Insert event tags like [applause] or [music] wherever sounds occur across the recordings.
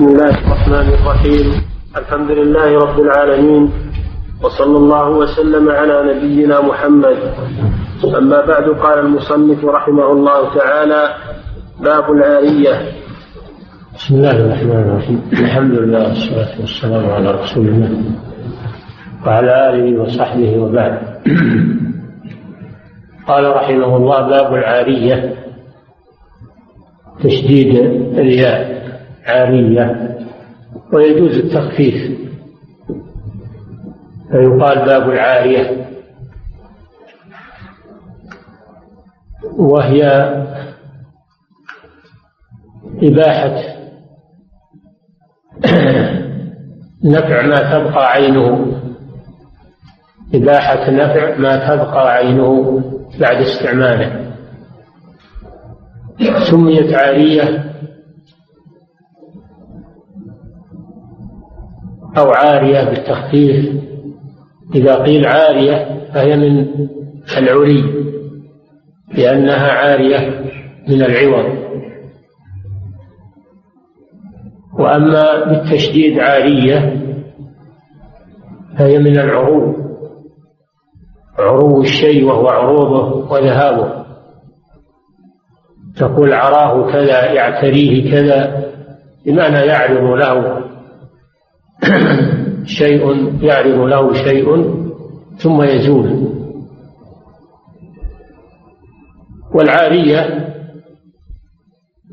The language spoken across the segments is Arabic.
بسم الله الرحمن الرحيم. الحمد لله رب العالمين. وصلى الله وسلم على نبينا محمد. أما بعد قال المصنف رحمه الله تعالى باب العارية. بسم الله الرحمن الرحيم. الحمد لله والصلاة والسلام على رسول الله وعلى آله وصحبه وبعد. قال رحمه الله باب العارية. تشديد الياء عارية ويجوز التخفيف. فيقال باب العارية. وهي إباحة [clears throat] نفع ما تبقى عينه. إباحة نفع ما تبقى عينه بعد استعماله. سميت عارية أو عارية بالتخفيف. إذا قيل عارية فهي من العري لأنها عارية من العوض. وأما بالتشديد عارية فهي من العروض عروض الشيء وهو عروضه وذهابه. تقول عراه كذا يعتريه كذا بمعنى يعرض له. [coughs] شيء يعرض له شيء ثم يزول. والعارية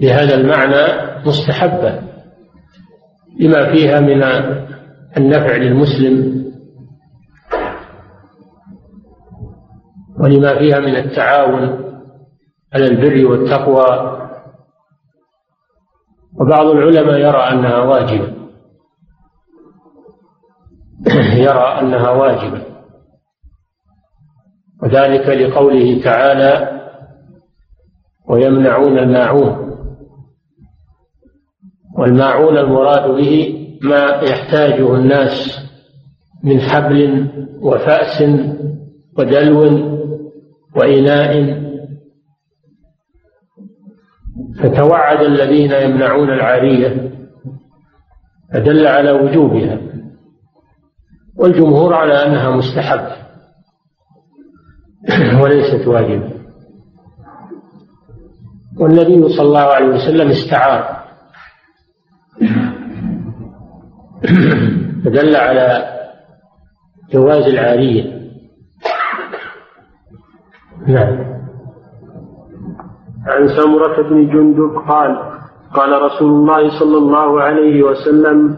بهذا المعنى مستحبة لما فيها من النفع للمسلم ولما فيها من التعاون على البر والتقوى. وبعض العلماء يرى أنها واجبة. [clears throat] يرى أنها واجبة. وذلك لقوله تعالى ويمنعون الماعون. والماعون المراد به ما يحتاجه الناس من حبل وفأس ودلو وإناء. فتوعد الذين يمنعون العارية فدل على وجوبها. والجمهور على أنها مستحبة [clears throat] وليست واجبة. والنبي صلى الله عليه وسلم استعار. [clears throat] فدل على جواز العارية. نعم. عن سمرة بن جندب قال قال رسول الله صلى الله عليه وسلم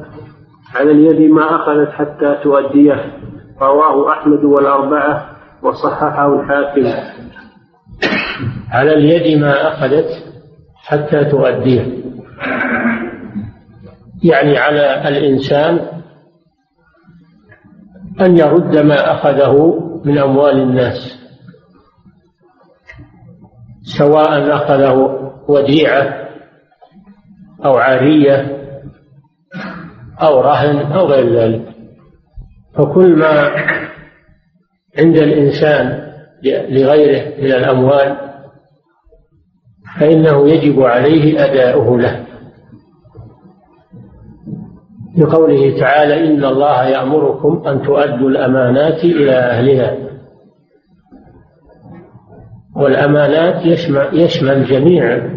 على اليد ما أخذت حتى تؤديه. رواه أحمد والأربعة وصححه الحاكم. على اليد ما أخذت حتى تؤديه. يعني على الإنسان أن يرد ما أخذه من أموال الناس. سواء أخذه وديعة أو عارية أو رهن أو غير ذلك. فكل ما عند الإنسان لغيره من الأموال فإنه يجب عليه أداؤه له. لقوله تعالى إن الله يأمركم أن تؤدوا الأمانات إلى أهلها. والأمانات يشمل, يشمل جميع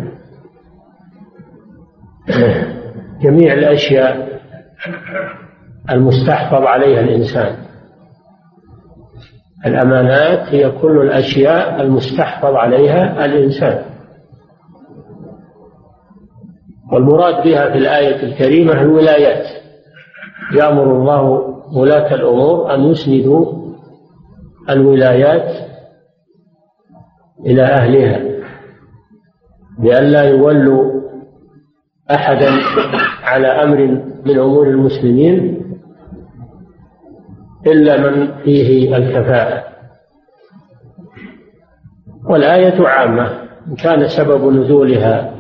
جميع الأشياء. المستحفظ عليها الإنسان. الأمانات هي كل الأشياء المستحفظ عليها الإنسان. والمراد بها في الآية الكريمة الولايات. يأمر الله ولاة الأمور أن يسندوا الولايات إلى أهلها لئلا يولوا أحدا على أمر من أمور المسلمين إلا من فيه الكفاءة. والآية عامة إن كان سبب نزولها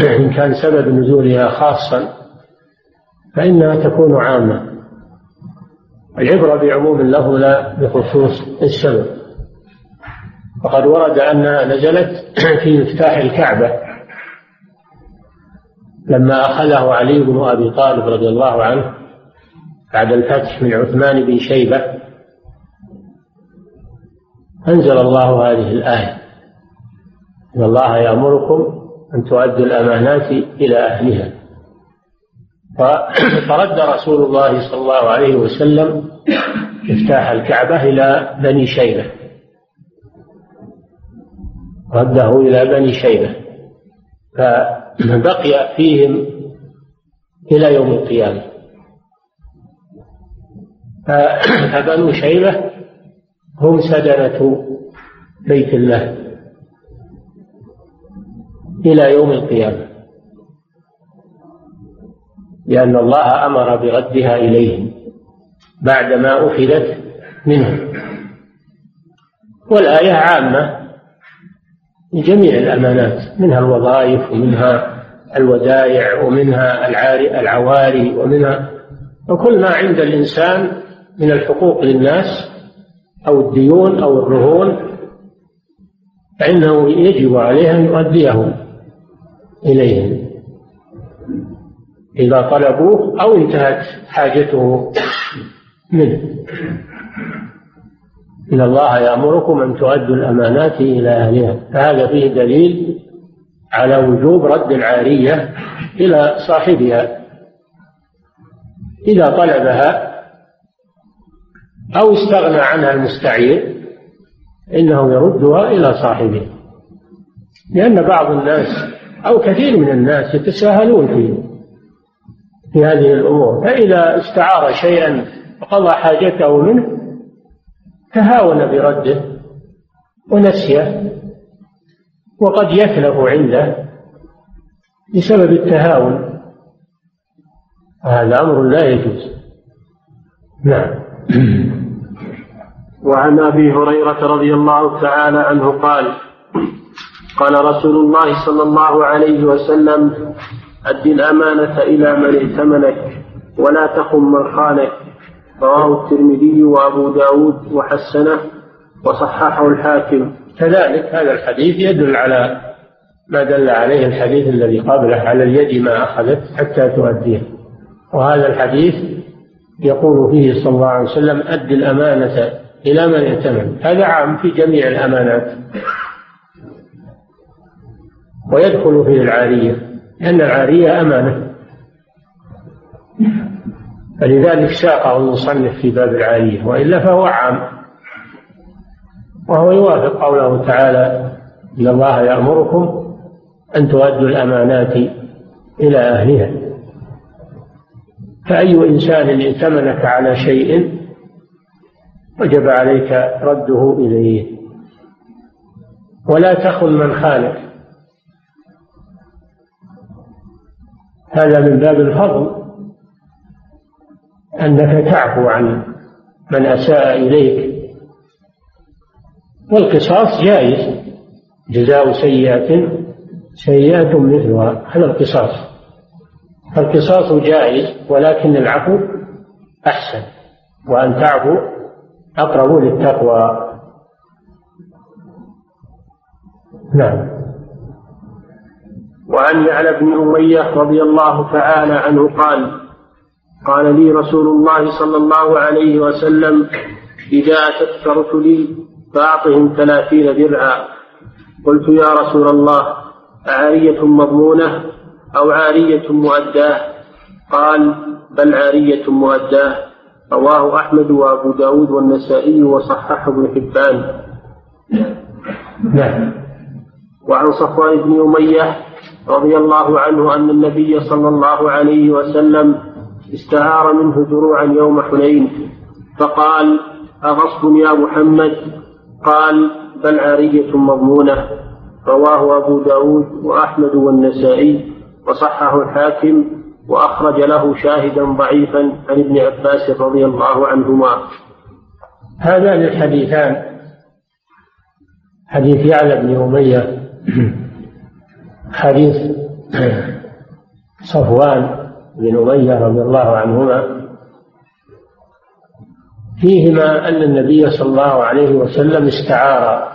إن كان سبب نزولها خاصا فإنها تكون عامة. العبرة بعموم اللفظ لا بخصوص السبب. وقد ورد أنها نزلت في مفتاح الكعبة. لما أخذه علي بن أبي طالب رضي الله عنه بعد الفتح من عثمان بن شيبة أنزل الله هذه الآية إن الله يأمركم أن تؤدوا الأمانات إلى أهلها. فرد رسول الله صلى الله عليه وسلم مفتاح الكعبة إلى بني شيبة. رده إلى بني شيبة. فبقي فيهم إلى يوم القيامة. فبنو شيبة هم سدنة بيت الله إلى يوم القيامة لأن الله أمر بردها إليهم بعدما أخذت منهم والآية عامة لجميع الأمانات منها الوظائف ومنها الودائع ومنها العواري ومنها وكل ما عند الإنسان من الحقوق للناس أو الديون أو الرهون فإنه يجب عليه أن يؤديه إليهم. إذا طلبوه أو انتهت حاجته منه. إن الله يأمركم أن تؤدوا الأمانات إلى أهلها. فهذا فيه دليل على وجوب رد العارية إلى صاحبها. إذا طلبها أو استغنى عنها المستعير إنه يردها إلى صاحبه. لأن بعض الناس أو كثير من الناس يتساهلون في في هذه الأمور. فإذا استعار شيئا وقضى حاجته منه تهاون برده ونسيه وقد يتلف عنده بسبب التهاون. هذا أمر لا يجوز. نعم. [clears throat] وعن أبي هريرة رضي الله تعالى عنه قال قال رسول الله صلى الله عليه وسلم أد الأمانة إلى من ائتمنك ولا تخن من خانك. رواه الترمذي وأبو داود وحسنه وصححه الحاكم. كذلك هذا الحديث يدل على ما دل عليه الحديث الذي قبله على اليد ما أخذت حتى تؤديه. وهذا الحديث يقول فيه صلى الله عليه وسلم أد الأمانة إلى من ائتمن. هذا عام في جميع الأمانات. ويدخل فيه العارية لأن العارية أمانة. فلذلك ساقه المصنف في باب العارية وإلا فهو عام. وهو يوافق قوله تعالى إن الله يأمركم أن تؤدوا الأمانات إلى أهلها. فأي إنسان ائتمنك على شيء وجب عليك رده إليه. ولا تخن من خانك. هذا من باب الفضل. أنك تعفو عن من أساء إليك. والقصاص جائز جزاء سيئة سيئة مثلها هذا القصاص. القصاص جائز ولكن العفو أحسن وأن تعفو أقرب للتقوى. نعم. وعن يعلى بن أمية رضي الله تعالى عنه قال قال لي رسول الله صلى الله عليه وسلم إذا أتتك رسلي فأعطهم ثلاثين درعا. قلت يا رسول الله عارية مضمونة أو عارية مؤداة؟ قال بل عارية مؤداة. رواه أحمد وأبو داود والنسائي وصححه ابن حبان. نعم. وعن صفوان بن أمية رضي الله عنه أن النبي صلى الله عليه وسلم استعار منه دروعا يوم حنين. فقال أغصب يا محمد؟ قال بل عارية مضمونة. رواه أبو داود وأحمد والنسائي وصححه الحاكم وأخرج له شاهدا ضعيفا عن ابن عباس رضي الله عنهما. هذان الحديثان حديث يعلى بن أمية حديث صفوان بن أمية رضي الله عنهما فيهما أن النبي صلى الله عليه وسلم استعار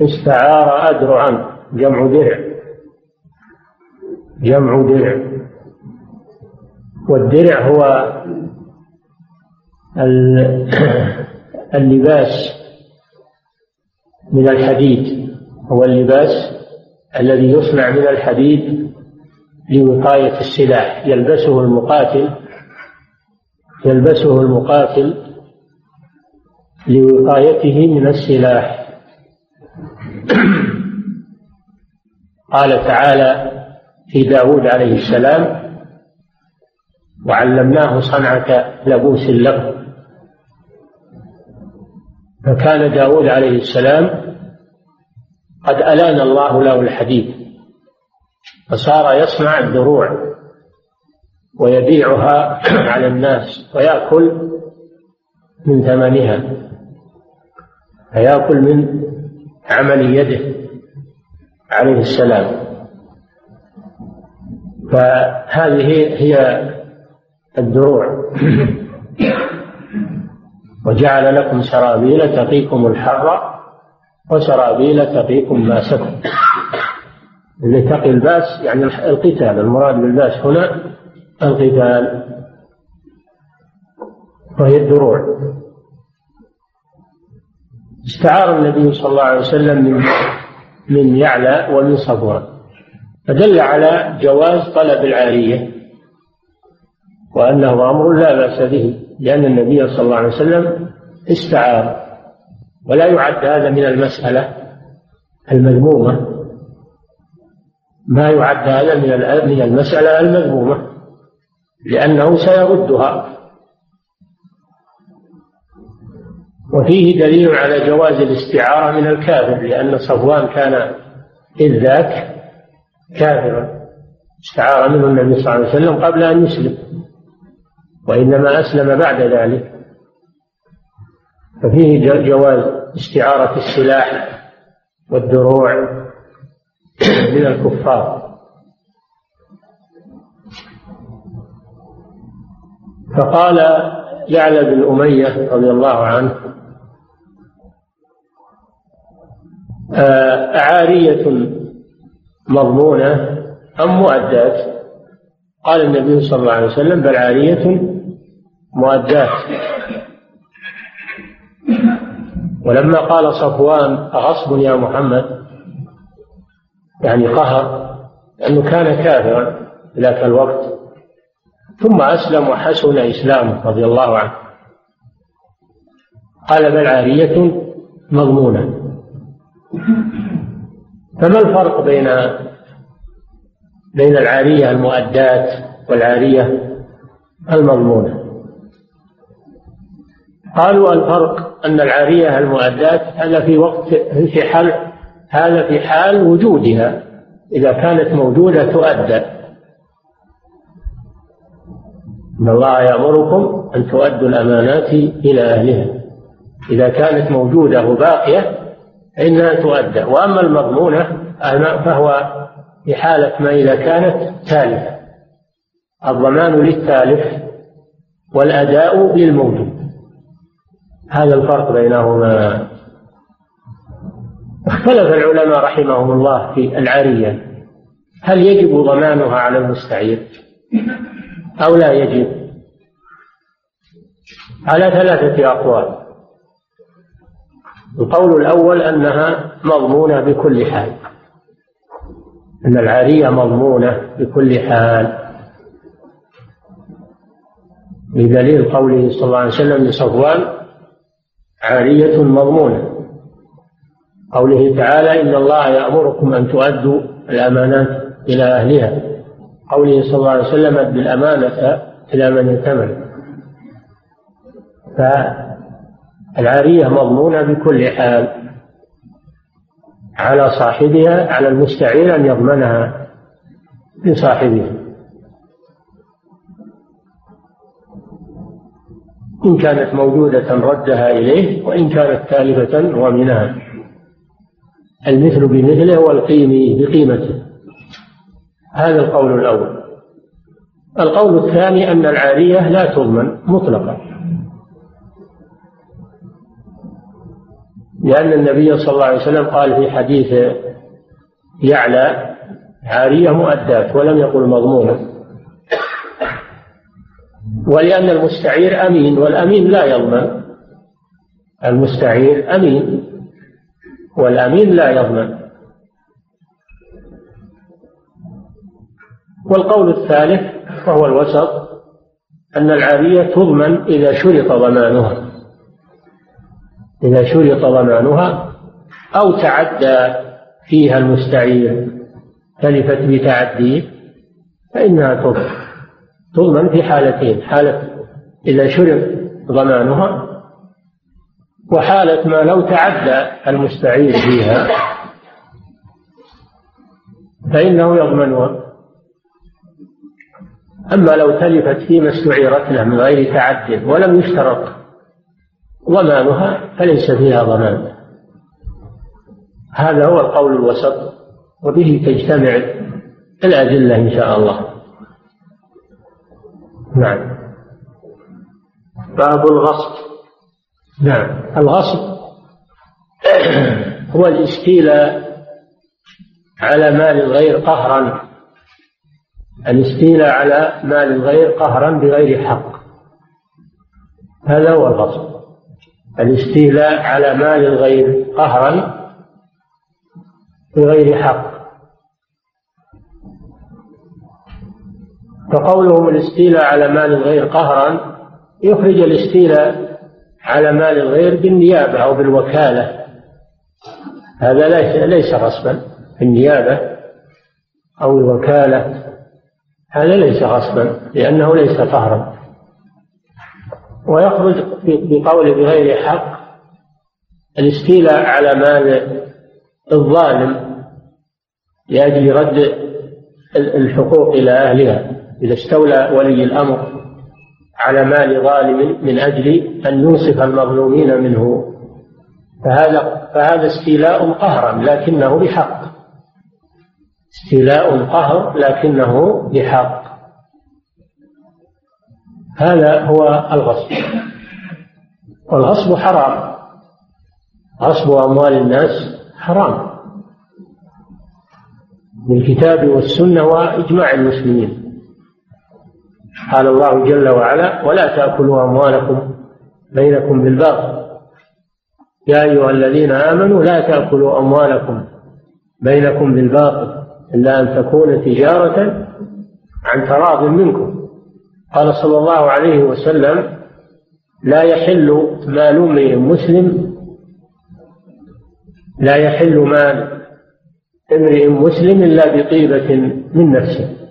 استعار أدرعا جمع درع جمع درع. والدرع هو [coughs] اللباس من الحديد هو اللباس الذي يصنع من الحديد لوقاية السلاح. يلبسه المقاتل يلبسه المقاتل لوقايته من السلاح. قال تعالى في داود عليه السلام وعلمناه صنعة لبوس لكم فكان داود عليه السلام قد ألان الله له الحديد. فصار يصنع الدروع ويبيعها [clears throat] على الناس ويأكل من ثمنها فيأكل من عمل يده عليه السلام. فهذه هي الدروع. [clears throat] وجعل لكم سرابيل تقيكم الحر وسرابيل تقيكم باسكم اللي تقي الباس يعني القتال. المراد بالباس هنا القتال وهي الدروع. استعار النبي صلى الله عليه وسلم من من يعلى ومن صفوان فدل على جواز طلب العارية وأنه أمر لا بأس به لأن النبي صلى الله عليه وسلم استعار. ولا يعد هذا من المسألة المذمومة. ما يعد هذا من من المسألة المذمومة لأنه سيردها. وفيه دليل على جواز الاستعارة من الكافر لأن صفوان كان إذ ذاك كافرا. استعار منه النبي صلى الله عليه وسلم قبل أن يسلم وإنما أسلم بعد ذلك. ففيه جواز استعارة السلاح والدروع من الكفار. فقال يعلى بن أمية رضي الله عنه آه، أعارية مضمونة أم مؤدات؟ قال النبي صلى الله عليه وسلم بل عارية مؤدات. ولما قال صفوان أغصب يا محمد؟ يعني قهر لأنه كان كافرا ذاك الوقت. ثم أسلم وحسن إسلامه رضي الله عنه. قال بل عارية مضمونة. فما الفرق بين بين العارية المؤدات والعارية المضمونة؟ قالوا الفرق أن العارية المؤدات هذا في وقت في حال هذا في حال وجودها. إذا كانت موجودة تؤدى إن الله يأمركم أن تؤدوا الأمانات إلى أهلها. إذا كانت موجودة وباقية فإنها تؤدى وأما المضمونة فهو في حالة ما إذا كانت تالفة. الضمان للتالف والأداء للموجود. هذا الفرق بينهما. اختلف العلماء رحمهم الله في العارية هل يجب ضمانها على المستعير؟ أو لا يجب؟ على ثلاثة أقوال. القول الأول أنها مضمونة بكل حال. أن العارية مضمونة بكل حال. بدليل قوله صلى الله عليه وسلم لصفوان عارية مضمونة. قوله تعالى إن الله يأمركم أن تؤدوا الأمانات إلى أهلها. قوله صلى الله عليه وسلم أد الأمانة إلى من ائتمن فالعارية مضمونة بكل حال على صاحبها على المستعير أن يضمنها لصاحبها إن كانت موجودة ردها إليه وإن كانت تالفة ومنها. المثل بمثله والقيم بقيمته. هذا القول الأول. القول الثاني أن العارية لا تضمن مطلقا. لأن النبي صلى الله عليه وسلم قال في حديث يعلى عارية مؤداة ولم يقل مضمونة ولأن المستعير أمين والأمين لا يضمن. المستعير أمين. والأمين لا يضمن والقول الثالث وهو الوسط أن العارية تضمن إذا شرط ضمانها. إذا شرط ضمانها أو تعدى فيها المستعير تلفت بتعديه فإنها تضمن. تضمن في حالتين حالة إذا شرط ضمانها وحالة ما لو تعدى المستعير فيها فإنه يضمنها أما لو تلفت فيما استعيرت له من غير تعد ولم يشترط ضمانها فليس فيها ضمان. هذا هو القول الوسط وبه تجتمع الأدلة إن شاء الله. نعم. باب الغصب. نعم. الغصب هو الاستيلاء على مال الغير قهرا. الاستيلاء على مال الغير قهرا بغير حق. هذا هو الغصب. الاستيلاء على مال الغير قهرا بغير حق. فقولهم الاستيلاء على مال الغير قهرا يخرج الاستيلاء على مال الغير بالنيابة أو بالوكالة. هذا ليس ليس غصبا. النيابة أو الوكالة. هذا ليس غصبا لأنه ليس قهرا ويخرج بقول بغير حق الاستيلاء على مال الظالم لأجل رد الحقوق إلى أهلها. إذا استولى ولي الأمر على مال ظالم من أجل أن ينصف المظلومين منه. فهذا فهذا استيلاء قهرا لكنه بحق. استيلاء قهر لكنه بحق. هذا هو الغصب. والغصب حرام. غصب أموال الناس حرام. بالكتاب والسنة وإجماع المسلمين. قال الله جل وعلا ولا تأكلوا أموالكم بينكم بالباطل. يا أيها الذين آمنوا لا تأكلوا أموالكم بينكم بالباطل إلا أن تكون تجارة عن تراض منكم. قال صلى الله عليه وسلم لا يحل مال امرئ مسلم لا يحل مال امرئ مسلم إلا بطيبة من نفسه.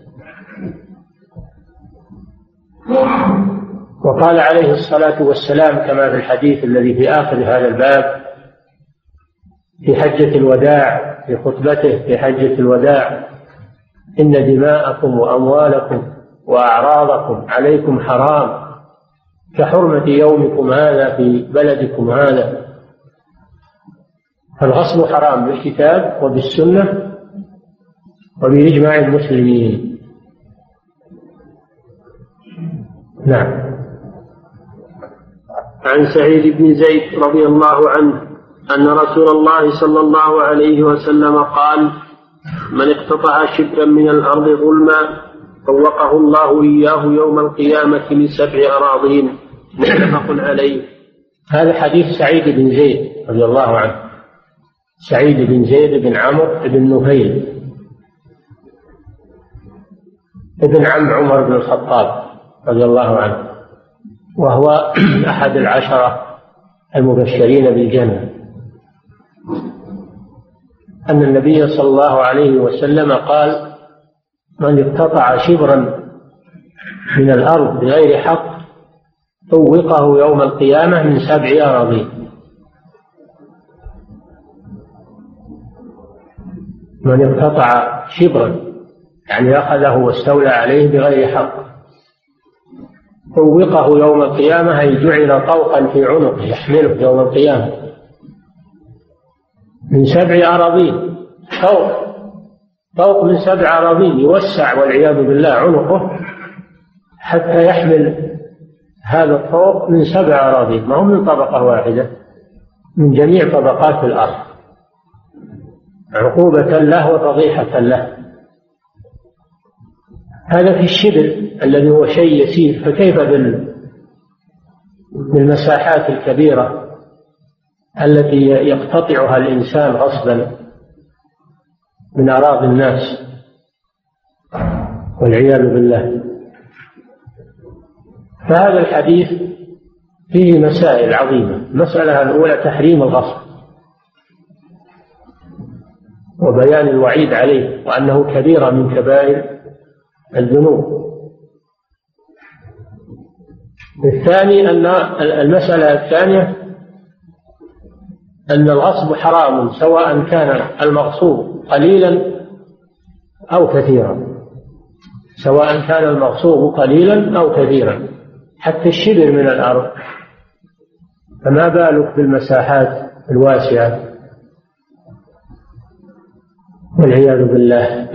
وقال عليه الصلاة والسلام كما في الحديث الذي في آخر هذا الباب في حجة الوداع في خطبته في حجة الوداع إن دماءكم وأموالكم وأعراضكم عليكم حرام كحرمة يومكم هذا في بلدكم هذا. فالغصب حرام بالكتاب وبالسنة وبإجماع المسلمين. نعم. عن سعيد بن زيد رضي الله عنه أن رسول الله صلى الله عليه وسلم قال من اقتطع شبرا من الأرض ظلما طوقه الله إياه يوم القيامة من سبع أراضين. متفق عليه. هذا حديث سعيد بن زيد رضي الله عنه. سعيد بن زيد بن عمرو بن نفيل ابن عم عمر بن الخطاب. رضي الله عنه وهو أحد العشرة المبشرين بالجنة. أن النبي صلى الله عليه وسلم قال من اقتطع شبرا من الأرض بغير حق طوقه يوم القيامة من سبع أراضين. من اقتطع شبرا يعني أخذه واستولى عليه بغير حق. طوقه يوم القيامة أي جعل طوقا في عنقه يحمله يوم القيامة. من سبع أراضين طوق طوق من سبع أراضين يوسع والعياذ بالله عنقه حتى يحمل هذا الطوق من سبع أراضين. ما هو من طبقة واحدة من جميع طبقات الأرض. عقوبة له وفضيحة له. هذا في الشبر الذي هو شيء يسير فكيف بالمساحات الكبيرة التي يقتطعها الإنسان غصبا من أراضي الناس والعياذ بالله. فهذا الحديث فيه مسائل عظيمة. المسألة الأولى تحريم الغصب وبيان الوعيد عليه وأنه كبيرة من كبائر الذنوب. الثاني أن المسألة الثانية أن الغصب حرام سواء كان المغصوب قليلا أو كثيرا. سواء كان المغصوب قليلا أو كثيرا. حتى الشبر من الأرض. فما بالك بالمساحات الواسعة؟ والعياذ بالله.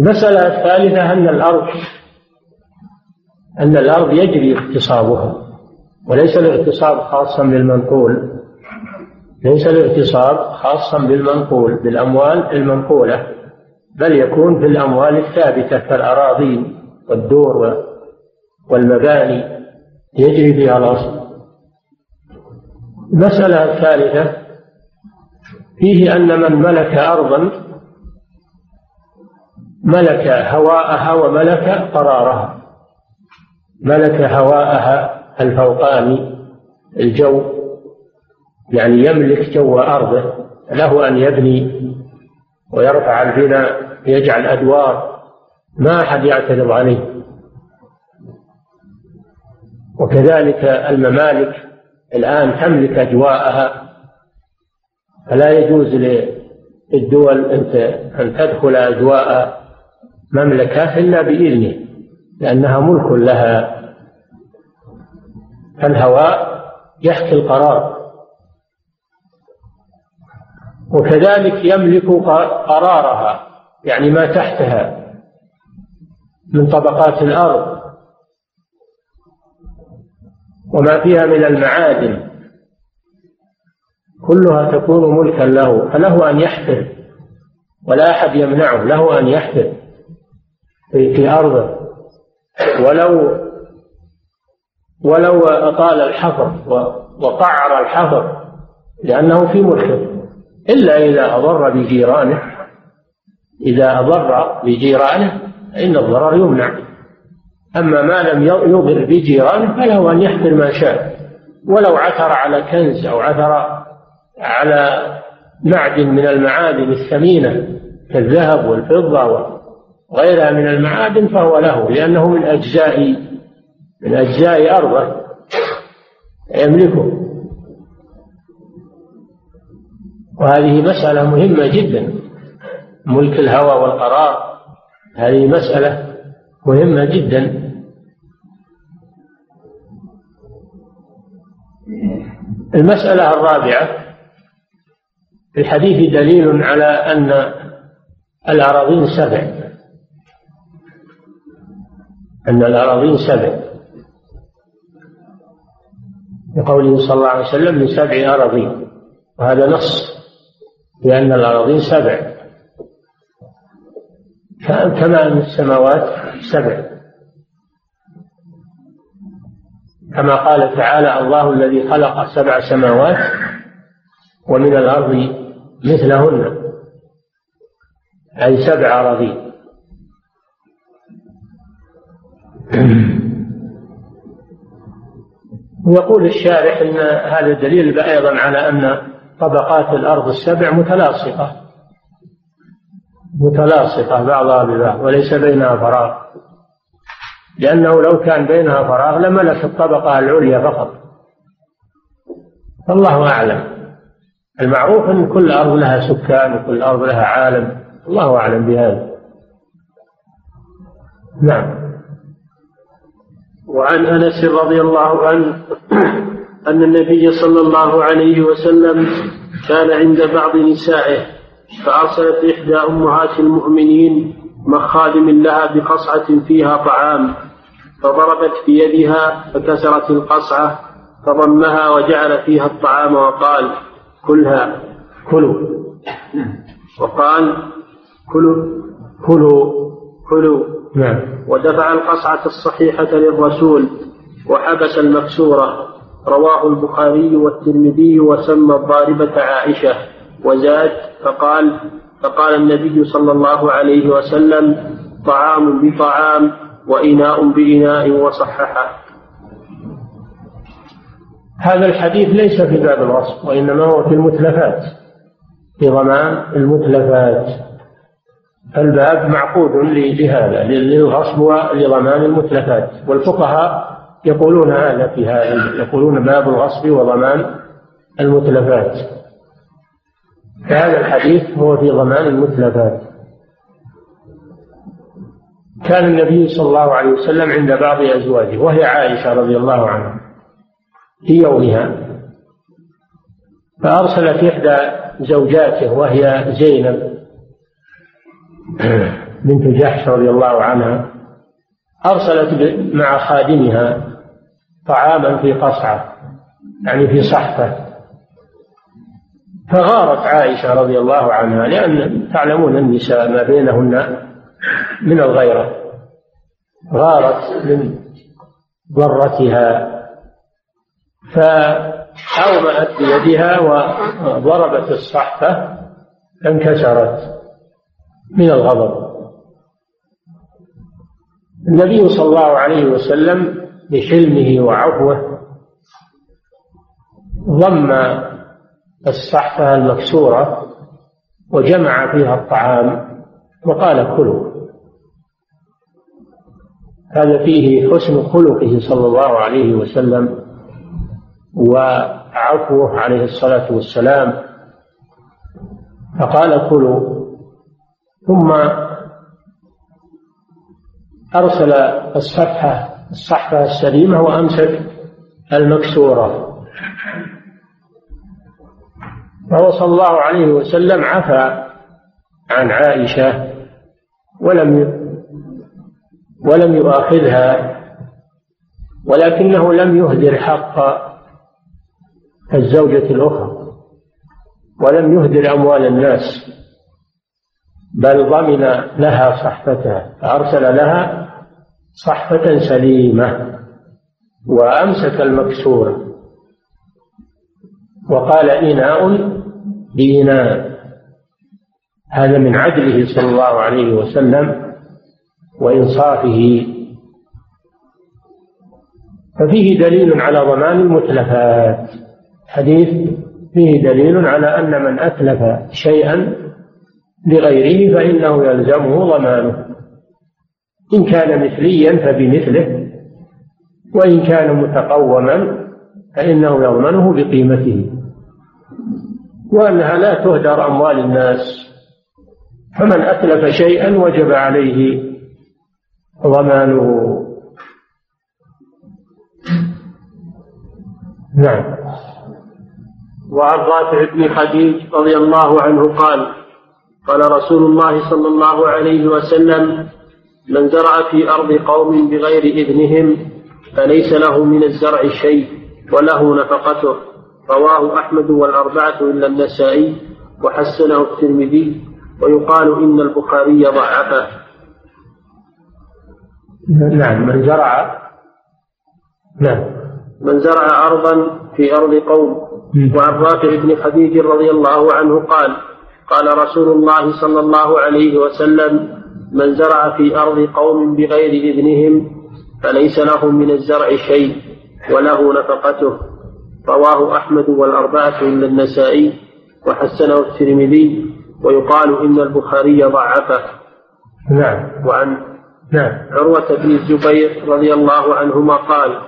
المسألة الثالثة أن الأرض أن الأرض يجري اغتصابها وليس الاغتصاب خاصا بالمنقول. ليس الاغتصاب خاصا بالمنقول بالأموال المنقولة بل يكون في الأموال الثابتة كالأراضين والدور والمباني يجري فيها الأصل المسألة الثالثة فيه أن من ملك أرضا ملك هواءها وملك قرارها. ملك هواءها الفوقاني الجو يعني يملك جو أرضه له أن يبني ويرفع البناء يجعل أدوار ما أحد يعترض عليه. وكذلك الممالك الآن تملك أجواءها. فلا يجوز للدول أن تدخل أجواء مملكة إلا بإذنه لأنها ملك لها. فالهواء يحكي القرار. وكذلك يملك قرارها يعني ما تحتها من طبقات الأرض. وما فيها من المعادن. كلها تكون ملكا له فله أن يحفر ولا أحد يمنعه له أن يحفر في أرضه. ولو ولو أطال الحفر وقعر الحفر لأنه في ملكه. إلا إذا أضر بجيرانه. إذا أضر بجيرانه فإن الضرر يمنع. أما ما لم يضر بجيرانه فله أن يحفر ما شاء. ولو عثر على كنز أو عثر على معدن من المعادن الثمينة كالذهب والفضة وغيرها من المعادن فهو له لأنه من أجزاء من أجزاء أرضه. يملكه. وهذه مسألة مهمة جدا. ملك الهوى والقرار. هذه مسألة مهمة جدا. المسألة الرابعة. في الحديث دليل على أن الأراضين سبع. أن الأراضين سبع. لقوله صلى الله عليه وسلم من سبع أراضين. وهذا نص لأن الأراضين سبع. كما أن السماوات سبع. كما قال تعالى الله الذي خلق سبع سماوات ومن الأرض مثلهن. أي سبع أراضين. يقول الشارح إن هذا دليل أيضا على أن طبقات الأرض السبع متلاصقة. متلاصقة بعضها ببعض وليس بينها فراغ. لأنه لو كان بينها فراغ لملك الطبقة العليا فقط. الله أعلم. المعروف إن كل أرض لها سكان وكل أرض لها عالم. الله أعلم بهذا. نعم. وعن أنس رضي الله عنه أن النبي صلى الله عليه وسلم كان عند بعض نسائه فأرسلت إحدى أمهات المؤمنين مخادم لها بقصعة فيها طعام فضربت بيدها فكسرت القصعة فضمها وجعل فيها الطعام وقال كلها كلوا. وقال كلوا كلوا كلوا. نعم. ودفع القصعة الصحيحة للرسول وحبس المكسورة رواه البخاري والترمذي وسمى الضاربة عائشة. وزاد فقال فقال النبي صلى الله عليه وسلم طعام بطعام وإناء بإناء وصححه. هذا الحديث ليس في باب الغصب وإنما هو في المتلفات. في ضمان المتلفات. الباب معقود لهذا للغصب ولضمان المتلفات. والفقهاء يقولون هذا في هذا يقولون باب الغصب وضمان المتلفات. فهذا الحديث هو في ضمان المتلفات. كان النبي صلى الله عليه وسلم عند بعض أزواجه وهي عائشة رضي الله عنها في يومها فأرسلت إحدى زوجاته وهي زينب [coughs] بنت جحش رضي الله عنها أرسلت مع خادمها طعاما في قصعة يعني في صحفة. فغارت عائشة رضي الله عنها لأن تعلمون النساء ما بينهن من الغيرة. غارت من ضرتها فأومأت بيدها وضربت الصحفة فانكسرت. من الغضب. النبي صلى الله عليه وسلم بحلمه وعفوه ضم الصحفة المكسورة وجمع فيها الطعام وقال كلوا. هذا فيه حسن خلقه صلى الله عليه وسلم وعفوه عليه الصلاة والسلام. فقال كلوا. ثم أرسل الصفحة الصحفة السليمة وأمسك المكسورة. فهو صلى الله عليه وسلم عفى عن عائشة ولم ولم يؤاخذها ولكنه لم يهدر حق الزوجة الأخرى ولم يهدر أموال الناس. بل ضمن لها صحفتها فأرسل لها صحفة سليمة وأمسك المكسورة وقال إناء بإناء. هذا من عدله صلى الله عليه وسلم وإنصافه. ففيه دليل على ضمان المتلفات. حديث فيه دليل على أن من أتلف شيئا لغيره فإنه يلزمه ضمانه. إن كان مثليا فبمثله وإن كان متقوما فإنه يضمنه بقيمته. وأنها لا تهدر أموال الناس فمن أتلف شيئا وجب عليه ضمانه. نعم. وعن رافع بن خديج رضي الله عنه قال قال رسول الله صلى الله عليه وسلم من زرع في أرض قوم بغير إذنهم فليس له من الزرع شيء وله نفقته. رواه أحمد والأربعة إلا النسائي وحسنه الترمذي ويقال إن البخاري ضعفه. نعم من زرع نعم. من زرع أرضا في أرض قوم. وعن رافع بن خديج رضي الله عنه قال قال رسول الله صلى الله عليه وسلم من زرع في أرض قوم بغير إذنهم فليس له من الزرع شيء وله نفقته. رواه أحمد والأربعة إلا النسائي وحسنه الترمذي ويقال إن البخاري ضعفه. نعم. وعن نعم. عروة بن الزبير رضي الله عنهما قال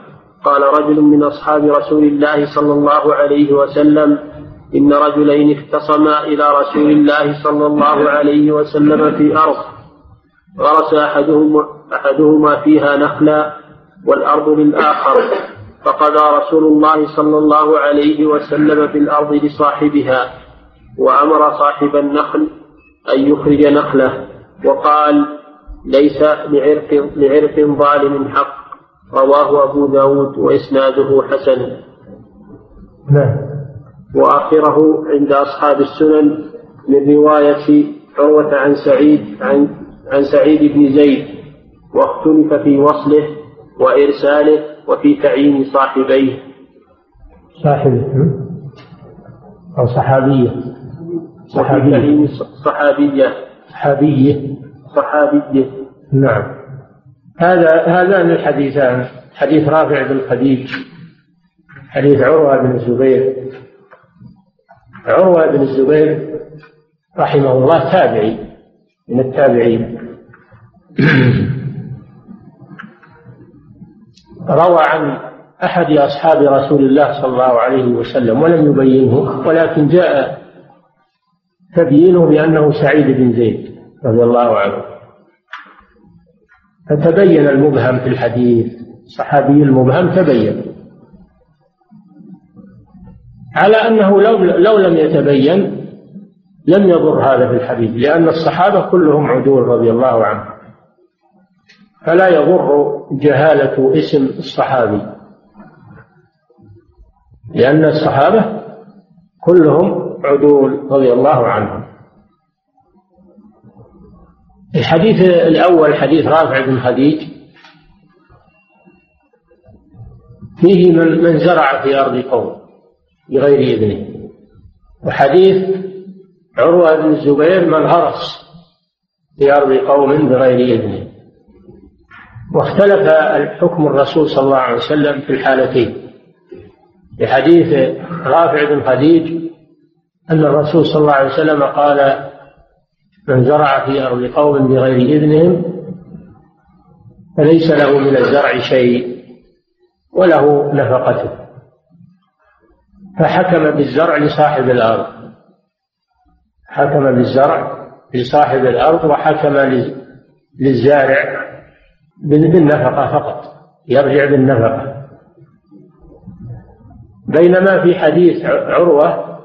قال رجل من أصحاب رسول الله صلى الله عليه وسلم إن رجلين اختصما إلى رسول الله صلى الله عليه وسلم في أرض غرس أحدهما, أحدهما فيها نخلا والأرض للآخر فقضى رسول الله صلى الله عليه وسلم في الأرض لصاحبها وأمر صاحب النخل أن يخرج نخله وقال ليس لعرق, لعرق ظالم حق. رواه أبو داود وإسناده حسن. نعم. وآخره عند أصحاب السنن من رواية عروة عن سعيد عن عن سعيد بن زيد واختلف في وصله وإرساله وفي تعيين صاحبيه. صاحبه أو صحابية. تعيين صحابية. صحابية. صحابية. نعم. هذا هذان الحديثان. حديث رافع بن خديج حديث عروة بن الزبير. عروة بن الزبير رحمه الله تابعي من التابعين. روى عن أحد أصحاب رسول الله صلى الله عليه وسلم ولم يبينه ولكن جاء تبيينه بأنه سعيد بن زيد رضي الله عنه. فتبين المبهم في الحديث الصحابي المبهم تبين. على أنه لو, لو لم يتبين لم يضر هذا في الحديث لأن الصحابة كلهم عدول رضي الله عنهم. فلا يضر جهالة اسم الصحابي. لأن الصحابة كلهم عدول رضي الله عنهم. الحديث الأول حديث رافع بن خديج فيه من من زرع في أرض قوم. بغير إذنه. وحديث عروة بن الزبير من غرس في أرض قوم بغير إذنه. واختلف الحكم الرسول صلى الله عليه وسلم في الحالتين. في حديث رافع بن خديج أن الرسول صلى الله عليه وسلم قال من زرع في أرض قوم بغير إذنهم فليس له من الزرع شيء وله نفقته. فحكم بالزرع لصاحب الأرض. حكم بالزرع لصاحب الأرض وحكم للزارع بالنفقة فقط يرجع بالنفقة. بينما في حديث عروة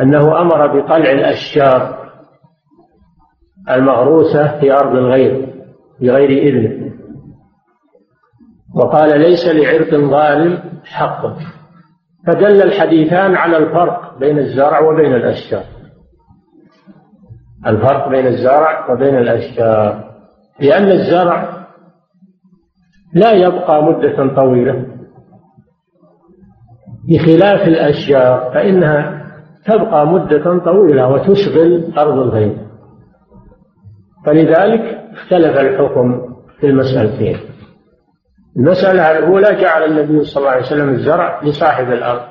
أنه أمر بطلع الأشجار المغروسة في أرض الغير بغير إذنه. وقال ليس لعرق ظالم حق فدل الحديثان على الفرق بين الزرع وبين الأشجار. الفرق بين الزرع وبين الأشجار. لأن الزرع لا يبقى مدة طويلة. بخلاف الأشجار فإنها تبقى مدة طويلة وتشغل أرض الغير فلذلك اختلف الحكم في المسألتين. المسألة الأولى جعل النبي صلى الله عليه وسلم الزرع لصاحب الأرض.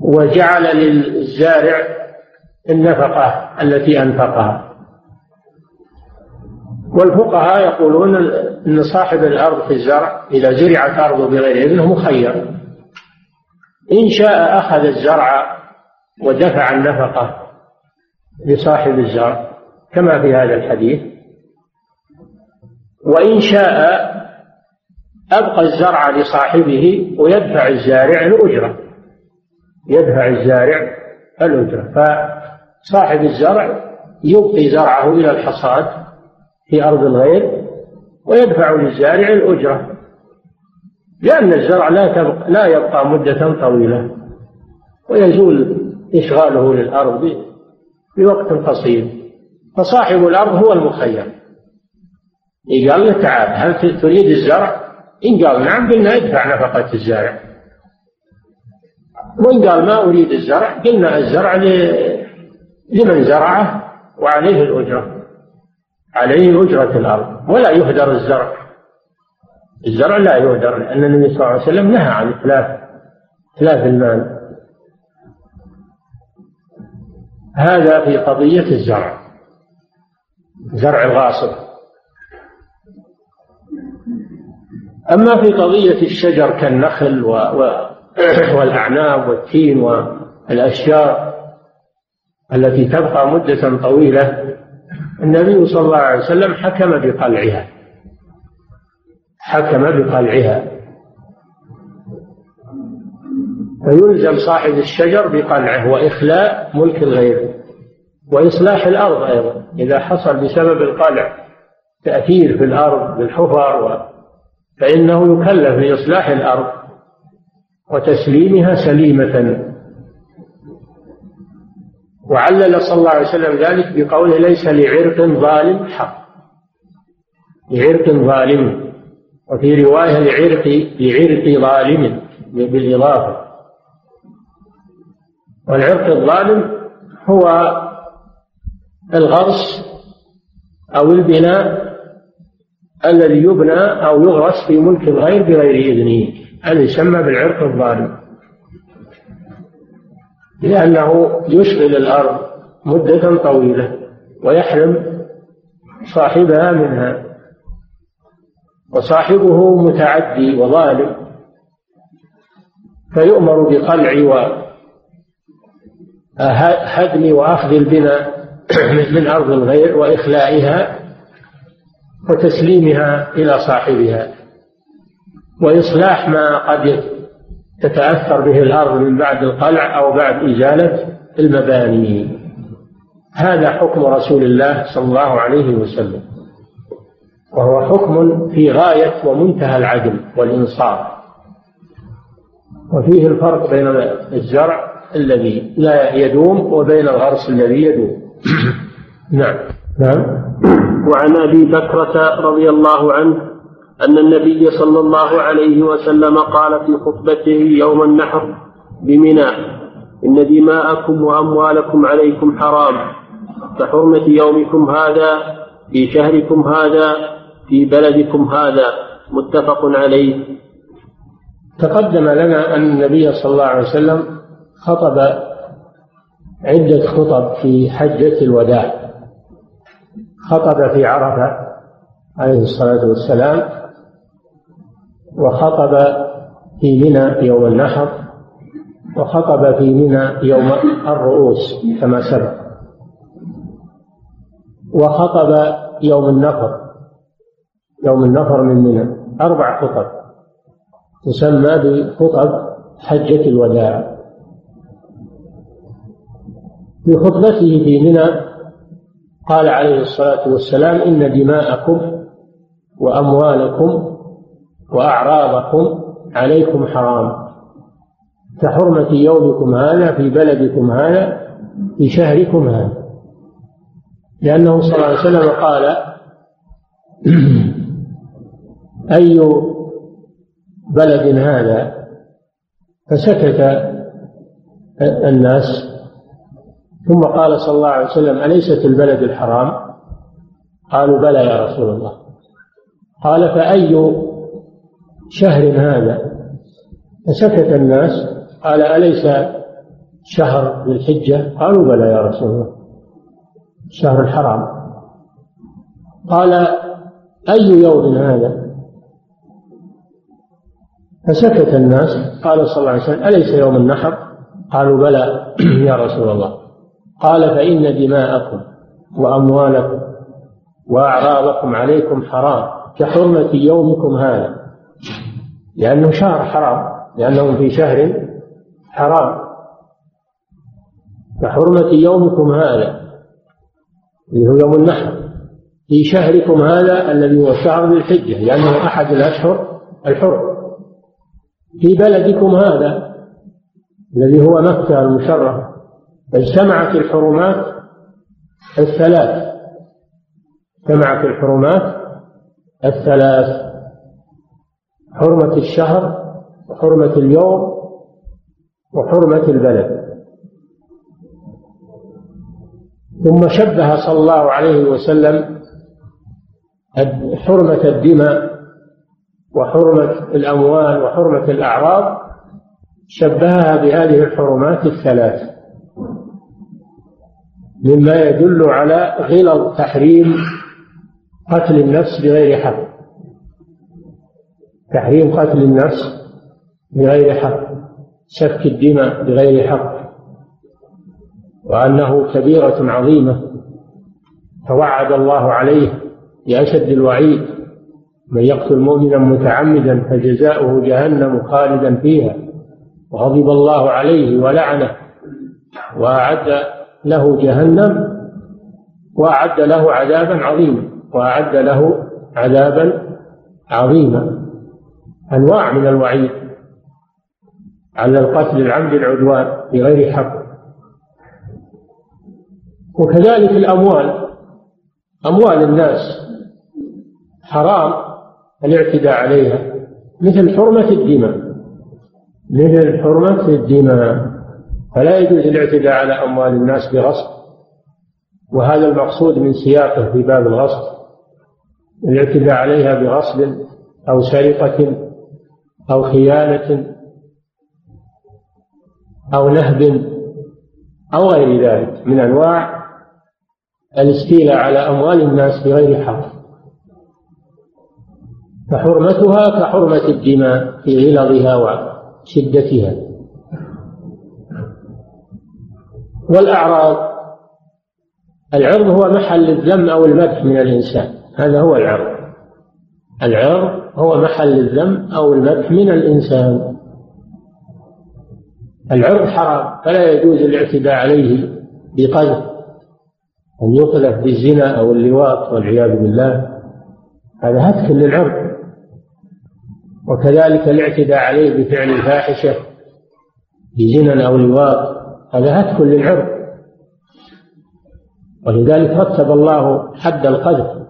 وجعل للزارع النفقة التي أنفقها. والفقهاء يقولون أن صاحب الأرض في الزرع إذا زرعت أرضه بغير إذنه مخير. إن شاء أخذ الزرع ودفع النفقة لصاحب الزرع كما في هذا الحديث. وإن شاء أبقى الزرع لصاحبه ويدفع الزارع الأجرة يدفع الزارع الأجرة. فصاحب الزرع يبقي زرعه إلى الحصاد في أرض الغير ويدفع للزارع الأجرة. لأن الزرع لا تبقى لا يبقى مدة طويلة ويزول إشغاله للأرض بوقت قصير. فصاحب الأرض هو المخير. قال له تعال هل تريد الزرع؟ إن قال نعم قلنا ادفع نفقة الزارع وإن قال ما أريد الزرع قلنا الزرع لمن زرعه؟ وعليه الأجرة. عليه أجرة الأرض. ولا يهدر الزرع. الزرع لا يهدر لأن النبي صلى الله عليه وسلم نهى عن إتلاف إتلاف المال. هذا في قضية الزرع. زرع الغاصب. أما في قضية الشجر كالنخل و... [coughs] والأعناب والتين والأشجار التي تبقى مدة طويلة النبي صلى الله عليه وسلم حكم بقلعها حكم بقلعها فيلزم صاحب الشجر بقلعه وإخلاء ملك الغير وإصلاح الأرض أيضا إذا حصل بسبب القلع تأثير في الأرض بالحفر. فإنه يكلف بإصلاح الأرض وتسليمها سليمة. وعلل صلى الله عليه وسلم ذلك بقوله ليس لعرق ظالم حق. لعرق ظالم. وفي رواية لعرق لعرق ظالم بالإضافة. والعرق الظالم هو الغرس أو البناء الذي يبنى أو يغرس في ملك الغير بغير إذنه هذا يسمى بالعرق الظالم لأنه يشغل الأرض مدة طويلة ويحرم صاحبها منها. وصاحبه متعدي وظالم. فيؤمر بقلع وهدم وأخذ البناء من أرض الغير وإخلائها وتسليمها إلى صاحبها. وإصلاح ما قد تتأثر به الأرض من بعد القلع أو بعد إزالة المباني. هذا حكم رسول الله صلى الله عليه وسلم. وهو حكم في غاية ومنتهى العدل والإنصاف. وفيه الفرق بين الزرع الذي لا يدوم وبين الغرس الذي يدوم. [coughs] نعم. نعم. وعن أبي بكرة رضي الله عنه أن النبي صلى الله عليه وسلم قال في خطبته يوم النحر بمنى إن دماءكم وأموالكم عليكم حرام كحرمة يومكم هذا في شهركم هذا في بلدكم هذا متفق عليه. تقدم لنا أن النبي صلى الله عليه وسلم خطب عدة خطب في حجة الوداع. خطب في عرفة عليه الصلاة والسلام وخطب في منى يوم النحر وخطب في منى يوم الرؤوس كما سبق. وخطب يوم النفر يوم النفر من منى أربع خطب تسمى بخطب حجة الوداع. في خطبته في منى قال عليه الصلاة والسلام إن دماءكم وأموالكم وأعراضكم عليكم حرام. كحرمة يومكم هذا في بلدكم هذا في شهركم هذا. لأنه صلى الله عليه وسلم قال [clears throat] أي بلد هذا فسكت الناس ثم قال صلى الله عليه وسلم أليست البلد الحرام؟ قالوا بلى يا رسول الله. قال فأي شهر هذا؟ فسكت الناس قال أليس شهر ذي الحجة؟ قالوا بلى يا رسول الله. شهر الحرام. قال أي يوم هذا؟ فسكت الناس قال صلى الله عليه وسلم أليس يوم النحر؟ قالوا بلى [clears throat] يا رسول الله. قال فإن دماءكم وأموالكم وأعراضكم عليكم حرام كحرمة يومكم هذا. لأنه شهر حرام لأنهم في شهر حرام. كحرمة يومكم هذا اللي هو يوم النحر. في شهركم هذا الذي هو شهر ذي الحجة لأنه أحد الأشهر الحرم. في بلدكم هذا الذي هو مكة المشرفة. اجتمعت الحرمات الثلاث. اجتمعت الحرمات الثلاث. حرمة الشهر وحرمة اليوم وحرمة البلد. ثم شبه صلى الله عليه وسلم حرمة الدماء وحرمة الأموال وحرمة الأعراض. شبهها بهذه الحرمات الثلاث. مما يدل على غلظ تحريم قتل النفس بغير حق. تحريم قتل النفس بغير حق. سفك الدماء بغير حق. وأنه كبيرة عظيمة. توعد الله عليه بأشد الوعيد. من يقتل مؤمنا متعمدا فجزاؤه جهنم خالدا فيها. وغضب الله عليه ولعنه. وأعد له جهنم وأعد له عذابا عظيما وأعد له عذابا عظيما. أنواع من الوعيد على القتل العمد العدوان بغير حق. وكذلك الأموال أموال الناس حرام الاعتداء عليها مثل حرمة الدماء مثل حرمة الدماء. فلا يجوز الاعتداء على أموال الناس بغصب. وهذا المقصود من سياقه في باب الغصب الاعتداء عليها بغصب أو سرقة أو خيانة أو نهب أو غير ذلك من أنواع الاستيلاء على أموال الناس بغير حق. فحرمتها كحرمة الدماء في غلظها وشدتها. والأعراض. العرض هو محل الذم أو المدح من الإنسان. هذا هو العرض. العرض هو محل الذم أو المدح من الإنسان. العرض حرام فلا يجوز الاعتداء عليه بقذف. أن يقذف بالزنا أو اللواط والعياذ بالله. هذا هتك للعرض. وكذلك الاعتداء عليه بفعل الفاحشة بزنا أو لواط. هذا هتك للعرض. ولذلك رتب الله حد القذف.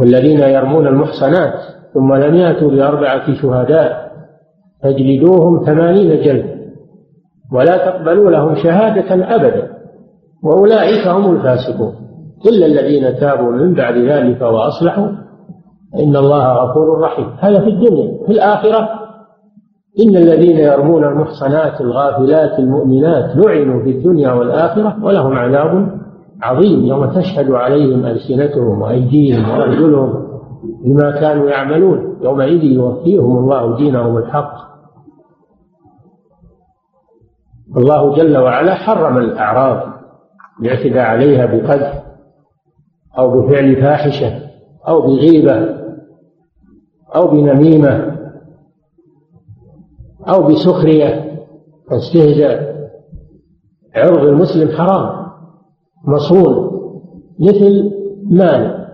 والذين يرمون المحصنات ثم لم يأتوا بأربعة شهداء فاجلدوهم ثمانين جلد ولا تقبلوا لهم شهادة أبدا وأولئك هم الفاسقون. إلا الذين تابوا من بعد ذلك وأصلحوا إن الله غفور رحيم. هذا في الدنيا في الآخرة إن الذين يرمون المحصنات الغافلات المؤمنات لعنوا في الدنيا والآخرة ولهم عذاب عظيم يوم تشهد عليهم ألسنتهم وأيديهم وأرجلهم بما كانوا يعملون يومئذ يوفيهم الله دينهم الحق الله جل وعلا حرم الأعراض الاعتداء عليها بقذف أو بفعل فاحشة أو بغيبة أو بنميمة أو بسخرية واستهزاء عرض المسلم حرام مصون مثل مال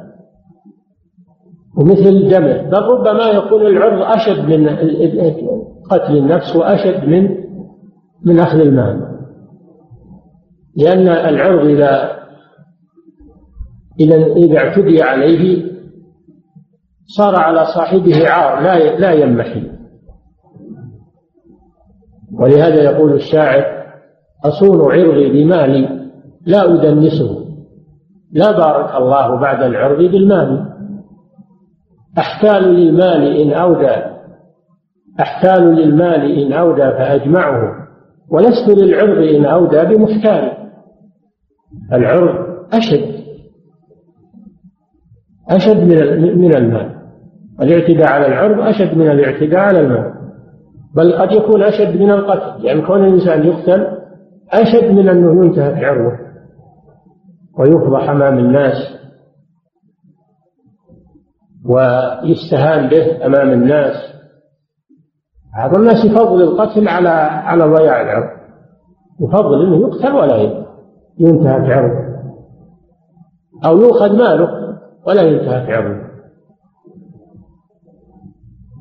ومثل دمه. بل ربما يكون العرض أشد من قتل النفس وأشد من من أخذ المال. لأن العرض إذا إذا إذا اعتدي عليه صار على صاحبه عار لا لا ينمحي ولهذا يقول الشاعر أصون عرضي بمالي لا أدنسه. لا بارك الله بعد العرض بالمال. أحتال للمال إن أودى أحتال للمال إن أودى فأجمعه ولست للعرض إن أودى بمحتال. العرض أشد أشد من المال. الاعتداء على العرض أشد من الاعتداء على المال. بل قد يكون أشد من القتل يعني كون الإنسان يقتل أشد من أنه ينتهك عرضه ويفضح أمام الناس ويستهان به أمام الناس. بعض الناس يفضل القتل على على ضياع العرض يفضل أنه يقتل ولا ينتهك عرضه أو يؤخذ ماله ولا ينتهك عرضه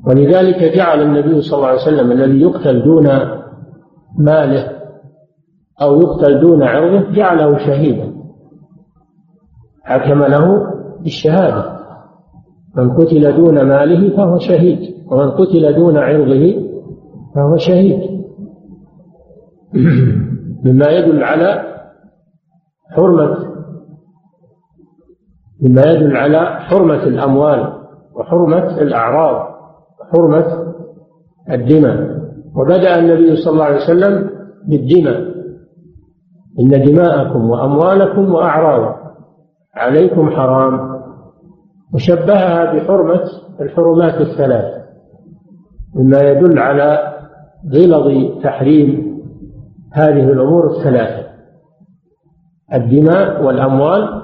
ولذلك جعل النبي صلى الله عليه وسلم الذي يقتل دون ماله أو يقتل دون عرضه جعله شهيدا. حكم له بالشهادة. من قتل دون ماله فهو شهيد ومن قتل دون عرضه فهو شهيد. [clears throat] مما يدل على حرمة مما يدل على حرمة الأموال وحرمة الأعراض. وحرمة الدماء. وبدأ النبي صلى الله عليه وسلم بالدماء. إن دماءكم وأموالكم وأعراضكم عليكم حرام. وشبهها بحرمة الحرمات الثلاث. مما يدل على غلظ تحريم هذه الأمور الثلاثة. الدماء والأموال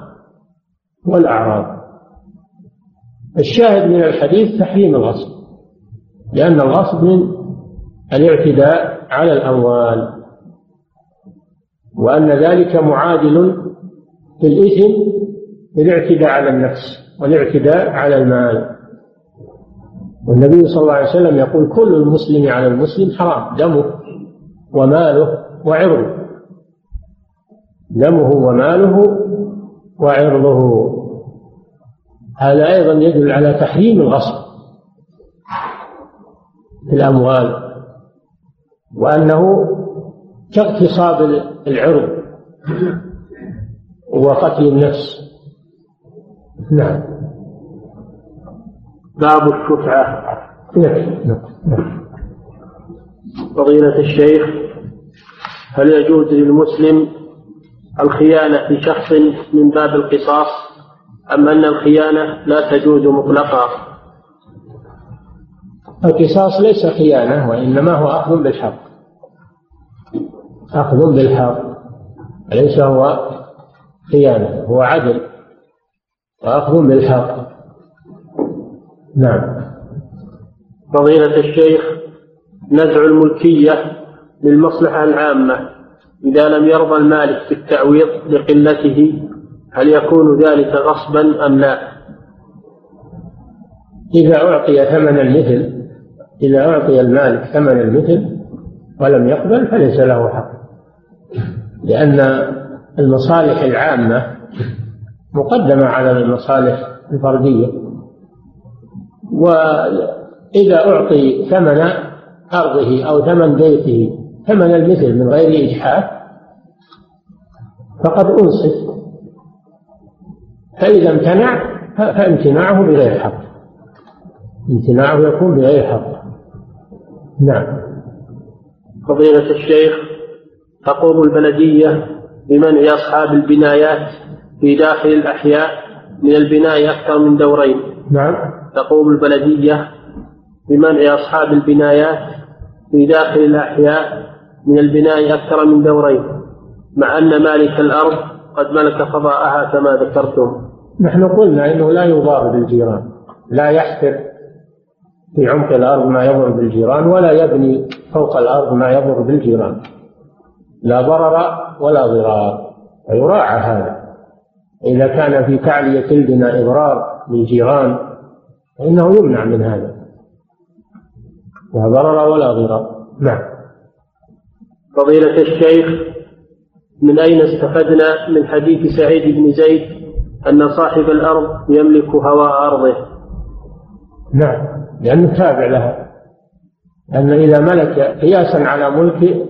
والأعراض. الشاهد من الحديث تحريم الغصب لأن الغصب من الاعتداء على الأموال وأن ذلك معادل في الإثم الاعتداء على النفس والاعتداء على المال. والنبي صلى الله عليه وسلم يقول كل المسلم على المسلم حرام دمه وماله وعرضه. دمه وماله وعرضه. هذا أيضا يدل على تحريم الغصب. في الأموال وأنه كاغتصاب العرض وقتل النفس. نعم. باب الشفعة. نعم. فضيلة الشيخ هل يجوز للمسلم الخيانة في شخص من باب القصاص أم أن الخيانة لا تجوز مطلقا؟ القصاص ليس خيانة وإنما هو أخذ بالحق. أخذ بالحق. ليس هو خيانة هو عدل. وأخذ بالحق. نعم. فضيلة الشيخ نزع الملكية للمصلحة العامة. إذا لم يرضى المالك بالتعويض لقلته هل يكون ذلك غصبا أم لا؟ إذا أعطي ثمن المثل إذا أعطي المالك ثمن المثل ولم يقبل فليس له حق. لأن المصالح العامة مقدمة على المصالح الفردية. وإذا أعطي ثمن أرضه أو ثمن بيته ثمن المثل من غير إجحاف فقد أنصف. فإذا امتنع فامتناعه بغير حق. امتناعه يكون بغير حق. نعم. فضيلة الشيخ تقوم البلدية بمنع أصحاب البنايات في داخل الأحياء من البناء أكثر من دورين. نعم. تقوم البلدية بمنع أصحاب البنايات في داخل الأحياء من البناء أكثر من دورين مع أن مالك الأرض قد ملك فضاءها كما ذكرتم. نحن قلنا إنه لا يضار بالجيران لا يحفر في عمق الأرض ما يضر بالجيران ولا يبني فوق الأرض ما يضر بالجيران. لا ضرر ولا ضرار. فيراعى هذا. إذا كان في تعلية البناء إضرار للجيران فإنه يمنع من هذا. لا ضرر ولا ضرار. نعم. فضيلة الشيخ من أين استفدنا من حديث سعيد بن زيد أن صاحب الأرض يملك هواء أرضه؟ نعم. لأنه تابع لها لأن إذا ملك قياسا على ملك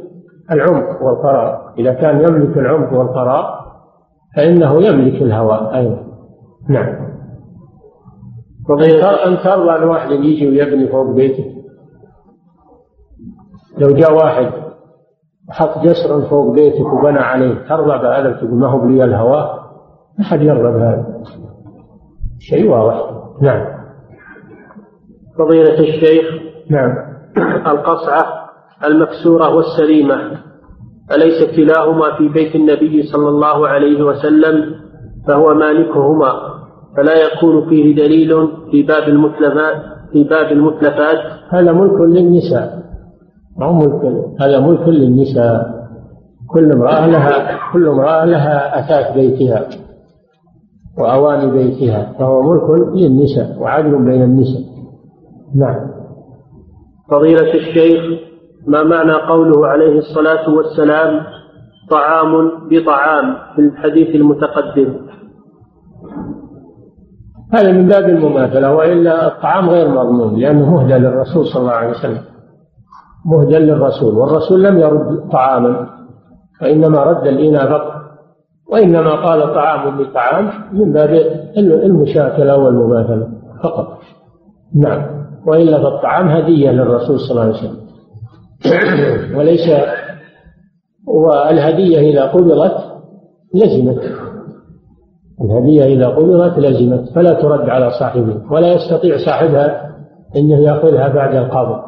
العمق والقرار. إذا كان يملك العمق والقرار فإنه يملك الهواء أيضا. نعم. أن ترضى أن واحد يجي ويبني فوق بيته. لو جاء واحد حط جسرا فوق بيتك وبنى عليه ترضى بهذا تقول ما هو بلي الهواء ما حد يرضى بهذا. شيء واضح. نعم. فضيلة الشيخ نعم. القصعة المكسورة والسليمة أليس كلاهما في بيت النبي صلى الله عليه وسلم؟ فهو مالكهما فلا يكون فيه دليل في باب المتلفات في باب المتلفات؟ هذا ملك للنساء. أو ملك هذا ملك للنساء. كل امرأة لها كل امرأة لها أثاث بيتها وأواني بيتها فهو ملك للنساء وعدل بين النساء. نعم. فضيلة الشيخ ما معنى قوله عليه الصلاة والسلام طعام بطعام في الحديث المتقدم؟ هذا من باب المماثلة وإلا الطعام غير مضمون لأنه مهدى للرسول صلى الله عليه وسلم. مهدى للرسول والرسول لم يرد طعاما وإنما رد الإناء فقط وإنما قال طعام بطعام من باب المشاكلة والمماثلة فقط. نعم. وإلا فالطعام هدية للرسول صلى الله عليه وسلم. [clears throat] وليس والهدية إذا قبضت لزمت. الهدية إذا قبضت لزمت فلا ترد على صاحبها ولا يستطيع صاحبها أنه يأخذها بعد القبض.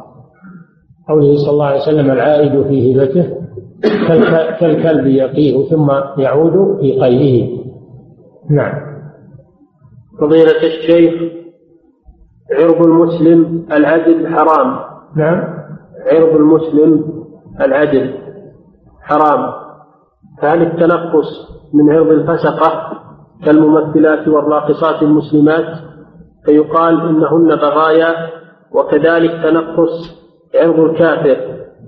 قوله صلى الله عليه وسلم العائد في هبته [clears throat] كالكلب يقيه ثم يعود في قيئه. نعم. فضيلة الشيخ عرض المسلم العدل حرام. نعم. عرض المسلم العدل حرام. فهل التنقص من عرض الفسقة كالممثلات والراقصات المسلمات؟ فيقال إنهن بغايا وكذلك تنقص عرض الكافر.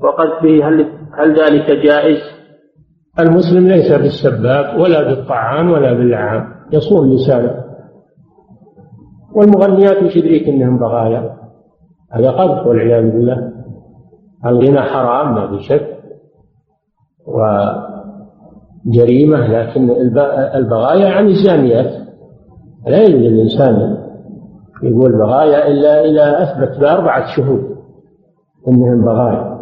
وقد فيه هل هل ذلك جائز؟ المسلم ليس بالسباب ولا بالطعان ولا باللعان يصون لسانه. والمغنيات وش يدريك انهم بغايا. هذا قذف والعياذ بالله. الغنى حرام ما في شك. وجريمة لكن البغايا عن الزانيات لا يجوز الإنسان يقول بغايا إلا إذا أثبت بأربعة شهود أنهم بغايا.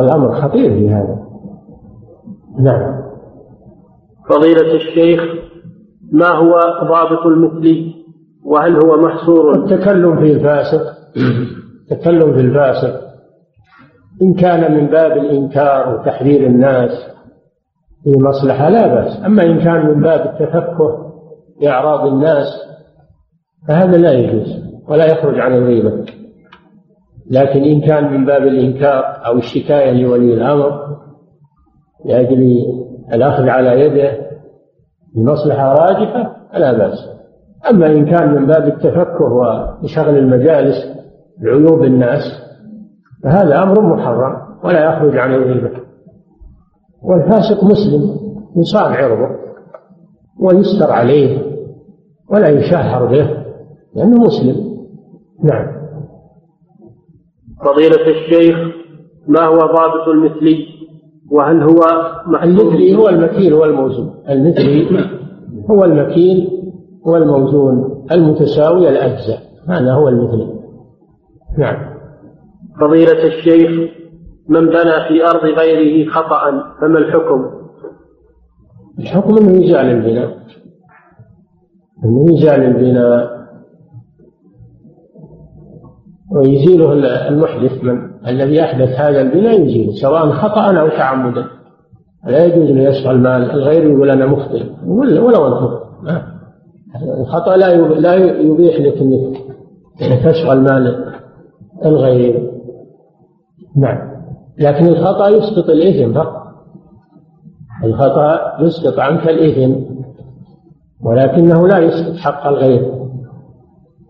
الأمر خطير في هذا. نعم. فضيلة الشيخ ما هو ضابط المثلي وهل هو محصور؟ التكلم في الفاسق التكلم في الفاسق. إن كان من باب الإنكار وتحذير الناس في مصلحة لا بأس. أما إن كان من باب التفكه بأعراض الناس فهذا لا يجوز ولا يخرج عن الغيبة. لكن إن كان من باب الإنكار أو الشكاية لولي الأمر لأجل الأخذ على يده بمصلحة راجحة فلا بأس. أما إن كان من باب التفكه وشغل المجالس بعيوب الناس فهذا أمر محرم ولا يخرج عن الغيبة والفاسق مسلم يصان عرضه ويستر عليه ولا يشهر به لأنه مسلم. نعم. فضيلة الشيخ ما هو ضابط المثلي؟ وهل هو المثلي هو المكيل والموزون المثلي هو المكيل والموزون المتساوي الأجزاء. هذا هو المثلي. نعم. فضيلة الشيخ من بنى في أرض غيره خطأ فما الحكم؟ الحكم أنه يزال البناء. أنه يزال البناء. ويزيله المحدث من؟ الذي أحدث هذا البناء يزيله سواء خطأ أو تعمدا. لا يجوز أن يشغل مال الغير يقول أنا مخطئ. ولو أنت الخطأ لا لا يبيح لك أنك تشغل مال الغير. نعم. لكن الخطأ يسقط الإثم فقط. الخطأ يسقط عنك الإثم ولكنه لا يسقط حق الغير.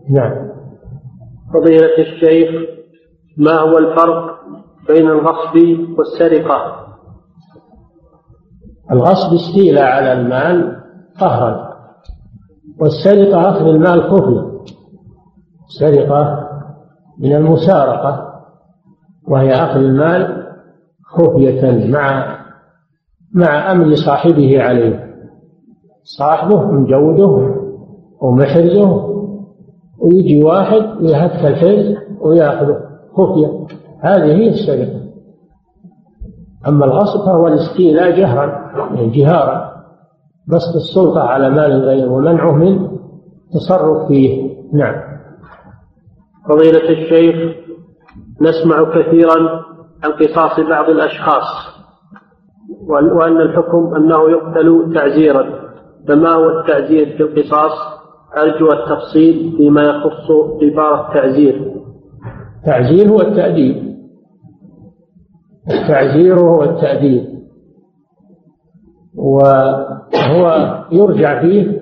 نعم. فضيلة الشيخ ما هو الفرق بين الغصب والسرقة؟ الغصب استيلاء على المال قهرا والسرقة أخذ المال خفية السرقة من المسارقة وهي أخذ المال خفية مع مع أمن صاحبه عليه صاحبه مجوده ومحرزه ويجي واحد ويهتك الحرز ويأخذه. خفية. هذه هي السرقة. أما الغصب فهو الاستيلاء جهرا يعني جهارا. بسط السلطة على مال الغير ومنعه من تصرف فيه. نعم. فضيلة الشيخ نسمع كثيرا عن قصاص بعض الأشخاص وأن الحكم أنه يقتل تعزيرا. فما هو التعزير في القصاص؟ أرجو التفصيل فيما يخص عبارة التعزير التعزير هو التأديب. التعزير هو التأديب. وهو يرجع فيه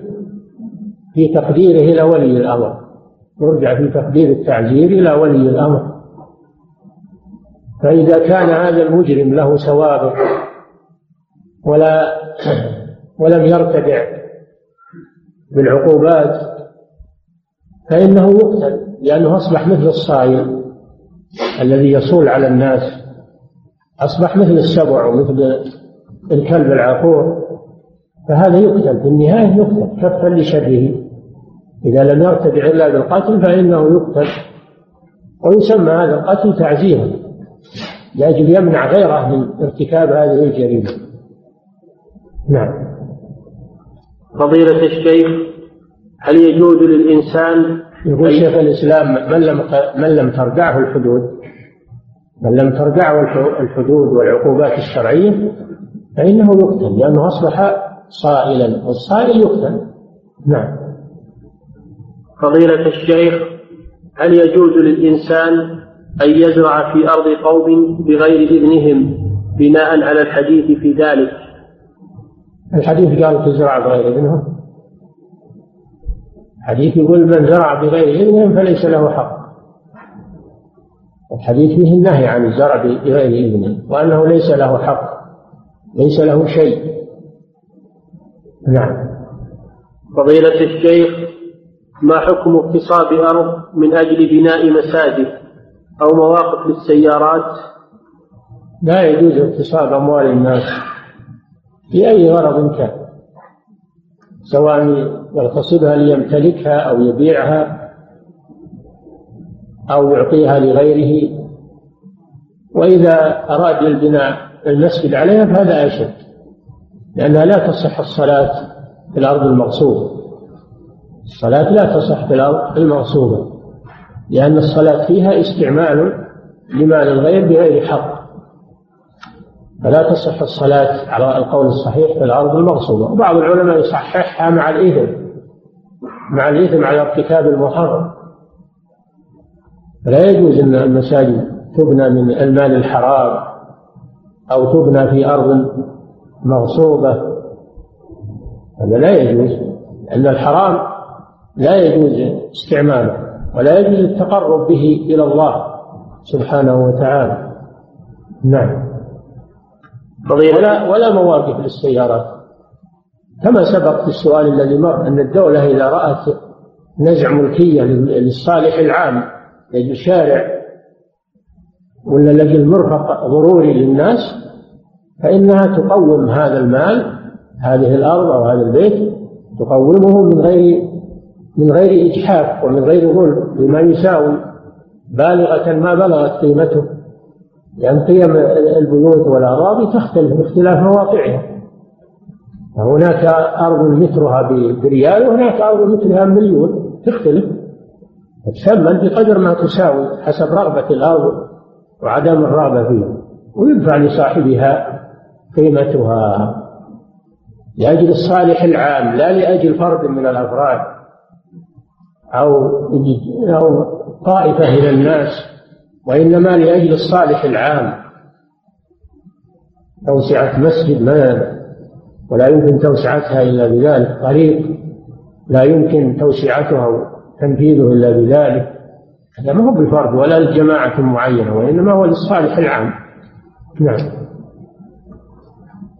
في تقديره إلى ولي الأمر. يرجع في تقدير التعزير إلى ولي الأمر. فإذا كان هذا المجرم له سوابق ولا ولم يرتدع بالعقوبات فإنه يقتل لأنه أصبح مثل الصائل الذي يصول على الناس أصبح مثل السبع ومثل الكلب العقور فهذا يقتل في النهاية يقتل كفا لشره. إذا لم يرتدع إلا بالقتل فإنه يقتل. ويسمى هذا القتل تعزيرا. لأجل يمنع غيره من ارتكاب هذه الجريمة. نعم. فضيلة الشيخ هل يجوز للإنسان يقول شيخ الإسلام من لم من لم ترجعه الحدود؟ من لم ترجعه الحدود والعقوبات الشرعية؟ فإنه يقتل لأنه أصبح صائلا والصائل يقتل. نعم. فضيلة الشيخ هل يجوز للإنسان أن يزرع في أرض قوم بغير إذنهم بناء على الحديث في ذلك؟ الحديث قال تزرع بغير إذنهم؟ الحديث يقول من زرع بغير إذنهم فليس له حق. الحديث فيه النهي عن الزرع بغير إذنه وأنه ليس له حق ليس له شيء. نعم. فضيلة الشيخ ما حكم اغتصاب أرض من أجل بناء مساجد أو مواقف للسيارات؟ لا يجوز اغتصاب أموال الناس لأي غرض كان. سواء يغتصبها ليمتلكها أو يبيعها أو يعطيها لغيره. وإذا أراد البناء المسجد عليها فهذا أشد لأنها لا تصح الصلاة في الأرض المغصوبة. الصلاة لا تصح في الأرض المغصوبة لأن الصلاة فيها استعمال لمال الغير بغير حق. فلا تصح الصلاة على القول الصحيح في الأرض المغصوبة. وبعض العلماء يصححها مع الإثم مع الإثم على ارتكاب المحرم. فلا يجوز أن المساجد تبنى من المال الحرام أو تبنى في أرض مغصوبة. هذا لا يجوز لأن الحرام لا يجوز استعماله ولا يجوز التقرب به إلى الله سبحانه وتعالى. نعم. ولا ولا مواقف للسيارات. كما سبق في السؤال الذي مر أن الدولة إذا رأت نزع ملكية للصالح العام يجي شارع ولا لجل مرفق ضروري للناس فإنها تقوم هذا المال هذه الأرض أو هذا البيت تقومه من غير من غير إجحاف ومن غير ظلم بما يساوي بالغة ما بلغت قيمته. لأن قيم البيوت والأراضي تختلف باختلاف مواقعها. هناك أرض مترها بريال وهناك أرض مترها مليون. تختلف. تثمن بقدر ما تساوي حسب رغبة الأرض وعدم الرغبة فيها. ويدفع لصاحبها قيمتها لأجل الصالح العام لا لأجل فرد من الأفراد أو أو طائفة من الناس. وإنما لأجل الصالح العام. توسعة مسجد ما ولا يمكن توسعتها إلا بذلك. طريق لا يمكن توسعتها وتنفيذه إلا بذلك. هذا ما هو بفرد ولا لجماعة معينة وإنما هو للصالح العام. نعم.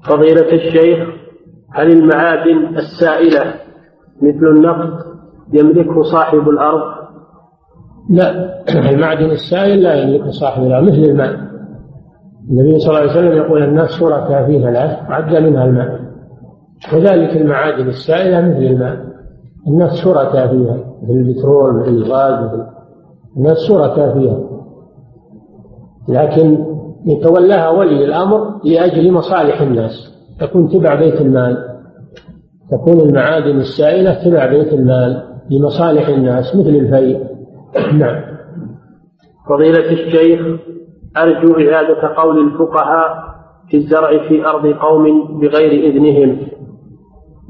فضيلة الشيخ هل المعادن السائلة مثل النفط يملكه صاحب الأرض؟ لا المعدن السائل لا يملكه صاحب الأرض مثل الماء. النبي صلى الله عليه وسلم يقول الناس شركاء في ثلاث وعد منها الماء. كذلك المعادن السائلة مثل الماء. الناس شركاء فيها مثل البترول مثل الغاز الناس شركاء فيها. لكن يتولاها ولي الأمر لأجل مصالح الناس. تكون تبع بيت المال. تكون المعادن السائلة تبع بيت المال لمصالح الناس مثل الفيء. نعم. فضيلة الشيخ أرجو إعادة قول الفقهاء في الزرع في أرض قوم بغير إذنهم.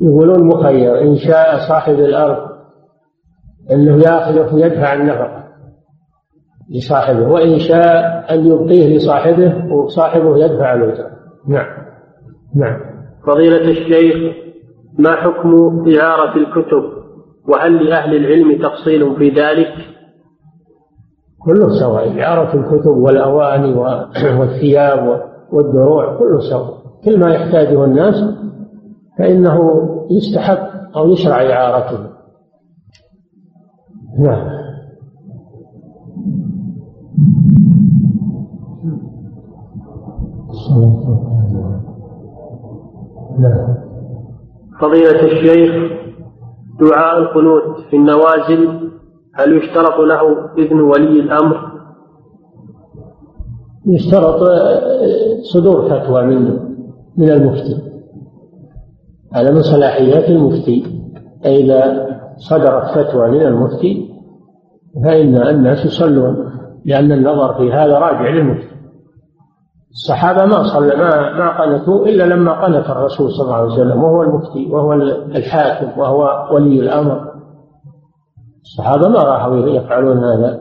يقولون مخير إن شاء صاحب الأرض أنه يأخذه ويدفع النفقة لصاحبه وإن شاء أن يبقيه لصاحبه وصاحبه يدفع الأجرة نعم. نعم. فضيلة الشيخ ما حكم إعارة الكتب؟ وهل لأهل العلم تفصيل في ذلك؟ كله سواء إعارة الكتب والأواني [clears throat] والثياب والدروع كله سواء. كل ما يحتاجه الناس فإنه يستحق أو يشرع إعارته. نعم نعم. فضيلة الشيخ دعاء القنوت في النوازل هل يشترط له إذن ولي الأمر؟ يشترط صدور فتوى من من المفتي. هذا من صلاحيات المفتي. إذا صدرت فتوى من المفتي فإن الناس يصلون لأن النظر في هذا راجع للمفتي. الصحابة ما صلى ما ما قنتوا إلا لما قنت الرسول صلى الله عليه وسلم وهو المفتي وهو الحاكم وهو ولي الأمر. الصحابة ما راحوا يفعلون هذا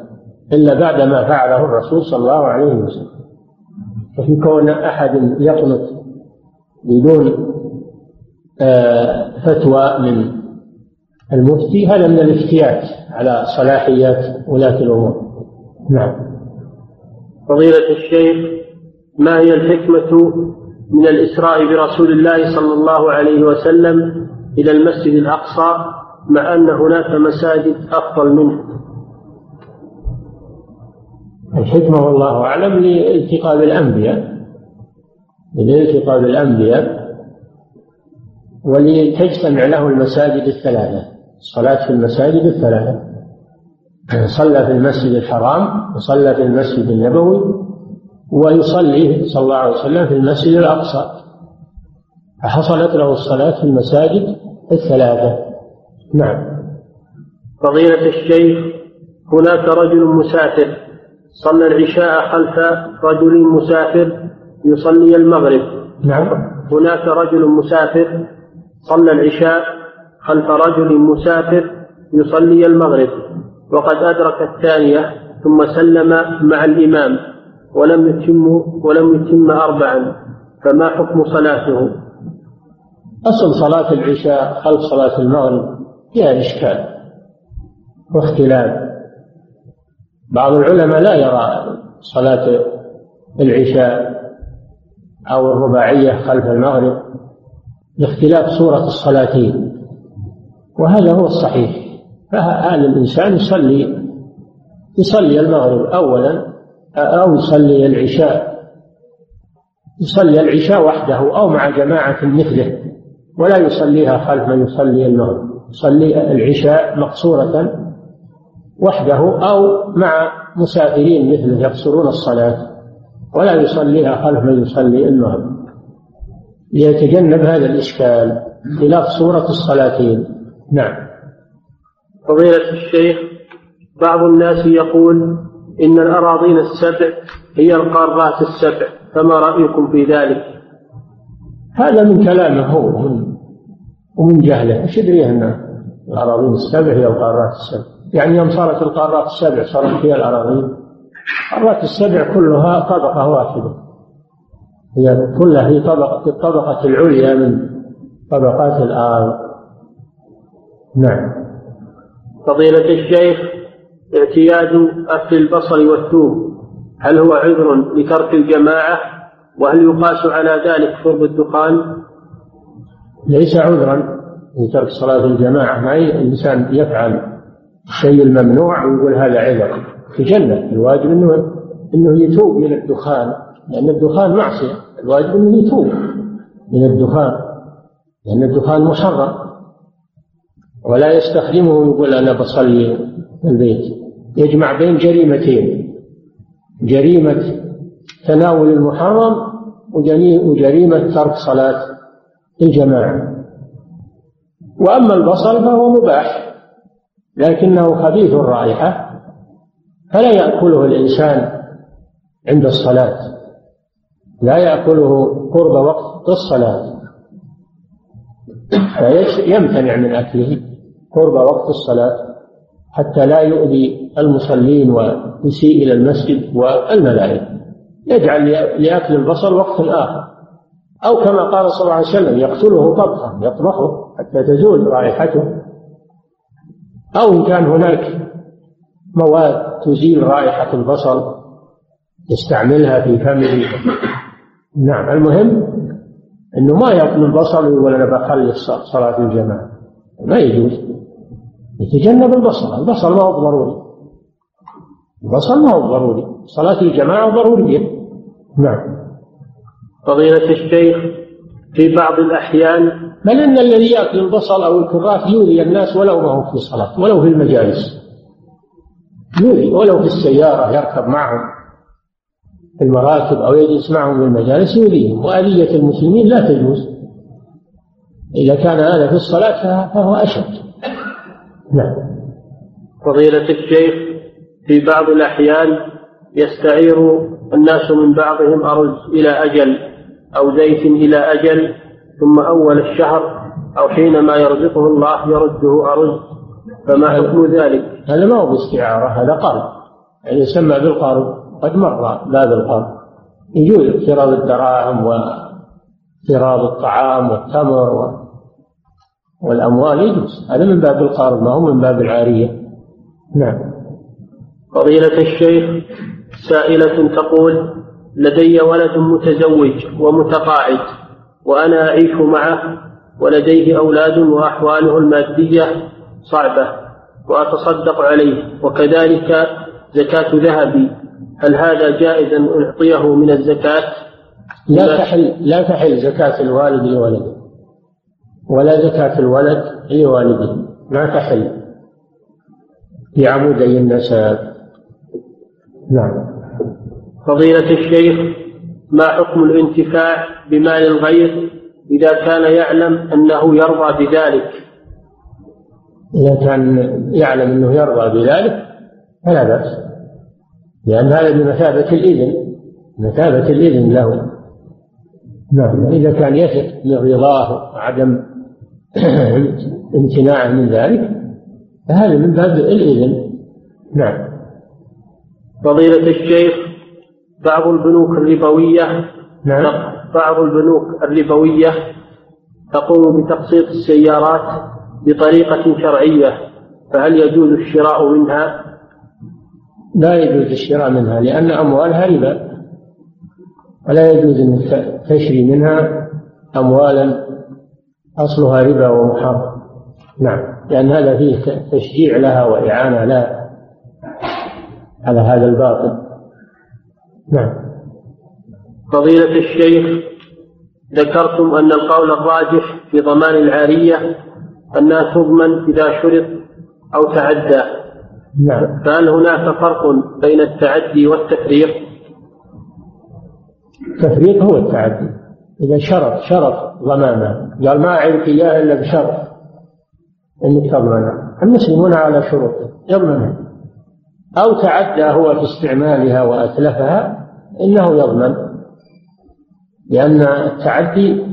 إلا بعد ما فعله الرسول صلى الله عليه وسلم. وفي كون أحد يقنط بدون آه، فتوى من المفتي هذا من الافتيات على صلاحيات ولاة الأمور. نعم. فضيلة الشيخ ما هي الحكمة من الإسراء برسول الله صلى الله عليه وسلم إلى المسجد الأقصى؟ مع أن هناك مساجد أفضل منه. الحكمة والله أعلم لالتقاء بالأنبياء لالتقاء بالأنبياء ولتجتمع له المساجد الثلاثة الصلاة في المساجد الثلاثة. صلى في المسجد الحرام وصلى في المسجد النبوي ويصلي صلى الله عليه وسلم في المسجد الأقصى. فحصلت له الصلاة في المساجد الثلاثة. نعم. فضيلة الشيخ هناك رجل مسافر صلى العشاء خلف رجل مسافر يصلي المغرب. نعم. هناك رجل مسافر صلى العشاء خلف رجل مسافر يصلي المغرب. وقد أدرك الثانية ثم سلم مع الإمام ولم يتم ولم يتم أربعا. فما حكم صلاته؟ أصل صلاة العشاء خلف صلاة المغرب. فيها إشكال واختلاف بعض العلماء لا يرى صلاة العشاء أو الرباعية خلف المغرب لاختلاف صورة الصلاتين وهذا هو الصحيح. فهذا الإنسان يصلي يصلي المغرب أولا أو يصلي العشاء يصلي العشاء وحده أو مع جماعة مثله ولا يصليها خلف من يصلي المغرب. يصلي العشاء مقصورة وحده أو مع مسافرين مثله يقصرون الصلاة ولا يصليها خلف من يصلي المغرب. ليتجنب هذا الإشكال خلاف صورة الصلاتين. نعم. فضيلة الشيخ بعض الناس يقول إن الأراضين السبع هي القارات السبع فما رأيكم في ذلك؟ هذا من كلامه هو من ومن جهله. إيش يدري أن الأراضين السبع هي القارات السبع؟ يعني يوم صارت القارات السبع صارت هي الأراضين. القارات السبع كلها طبقة واحدة. هي كلها هي طبقة الطبقه العليا من طبقات الأرض نعم. فضيلة الشيخ اعتياد أكل البصل والثوم هل هو عذر لترك الجماعة؟ وهل يقاس على ذلك شرب الدخان؟ ليس عذرا لترك صلاة الجماعة ما الإنسان يفعل الشيء الممنوع ويقول هذا عذر تجنب الواجب إنه إنه يتوب من الدخان لأن الدخان معصية. الواجب إنه يتوب من الدخان لأن الدخان محرم ولا يستخدمه ويقول أنا بصلي في البيت. يجمع بين جريمتين جريمة تناول المحرم وجريمة ترك صلاة الجماعة وأما البصل فهو مباح لكنه خبيث الرائحة فلا يأكله الإنسان عند الصلاة. لا يأكله قرب وقت الصلاة. فيمتنع من أكله قرب وقت الصلاة حتى لا يؤذي المصلين ويسيء إلى المسجد والملائكة. يجعل لأكل البصل وقت آخر. أو كما قال صلى الله عليه وسلم يقتله طبخا يطبخه حتى تزول رائحته. أو إن كان هناك مواد تزيل رائحة البصل يستعملها في فمه نعم المهم إنه ما يأكل البصل ويقول أنا بخلي صلاة الجماعة. ما يجوز. يتجنب البصل. البصل ما هو ضروري. البصل ما هو ضروري. صلاة الجماعة ضرورية. نعم. فضيلة الشيخ في بعض الأحيان بل إن الذي يأكل البصل أو الكراث يؤذي الناس ولو ما هو في صلاة ولو في المجالس. يؤذي ولو في السيارة يركب معهم في المراكب أو يجلس معهم في المجالس يؤذيهم وأذية المسلمين لا تجوز. إذا كان هذا في الصلاة فهو أشد. نعم. فضيلة الشيخ في بعض الأحيان يستعير الناس من بعضهم أرز إلى أجل أو زيت إلى أجل ثم أول الشهر أو حينما يرزقه الله يرده أرز. فما حكم ذلك؟ هذا ما هو باستعارة هذا قرض. يعني يسمى بالقرض قد مر باب القرض يجوز اقتراض الدراهم واقتراض الطعام والتمر والأموال يجوز. هذا من باب القرض ما هو من باب العارية. نعم. فضيلة الشيخ سائلة تقول لدي ولد متزوج ومتقاعد وأنا أعيش معه ولديه أولاد وأحواله المادية صعبة وأتصدق عليه وكذلك زكاة ذهبي. هل هذا جائز أن أعطيه من الزكاة؟ لا تحل لا تحل زكاة الوالد لولده ولا زكاة الولد لوالده ما تحل. في عمودي النسب نعم. فضيلة الشيخ ما حكم الانتفاع بمال الغير إذا كان يعلم أنه يرضى بذلك؟ إذا كان يعلم أنه يرضى بذلك فلا بأس. لأن هذا بمثابة الإذن مثابة الإذن له. نعم إذا كان يثق من رضاه وعدم [clears throat] امتناعه من ذلك فهذا من باب الإذن. نعم. فضيلة الشيخ بعض البنوك الربوية نعم. بعض البنوك الربوية تقوم بتقسيط السيارات بطريقة شرعية فهل يجوز الشراء منها؟ لا يجوز الشراء منها لأن أموالها ربا. ولا يجوز أن تشري منها أموالا أصلها ربا ومحرم. نعم لأن هذا فيه تشجيع لها وإعانة لها على هذا الباطل. نعم. فضيلة الشيخ ذكرتم أن القول الراجح في ضمان العارية أنها تضمن إذا شرط أو تعدى. نعم. فهل هناك فرق بين التعدي والتفريق؟ التفريق هو التعدي. إذا شرط شرط ضمانه. قال ما أعرف إياه إلا بشرط. أنك تضمنها المسلمون على شروط يضمنها. أو تعدى هو في استعمالها وأتلفها إنه يضمن لأن التعدي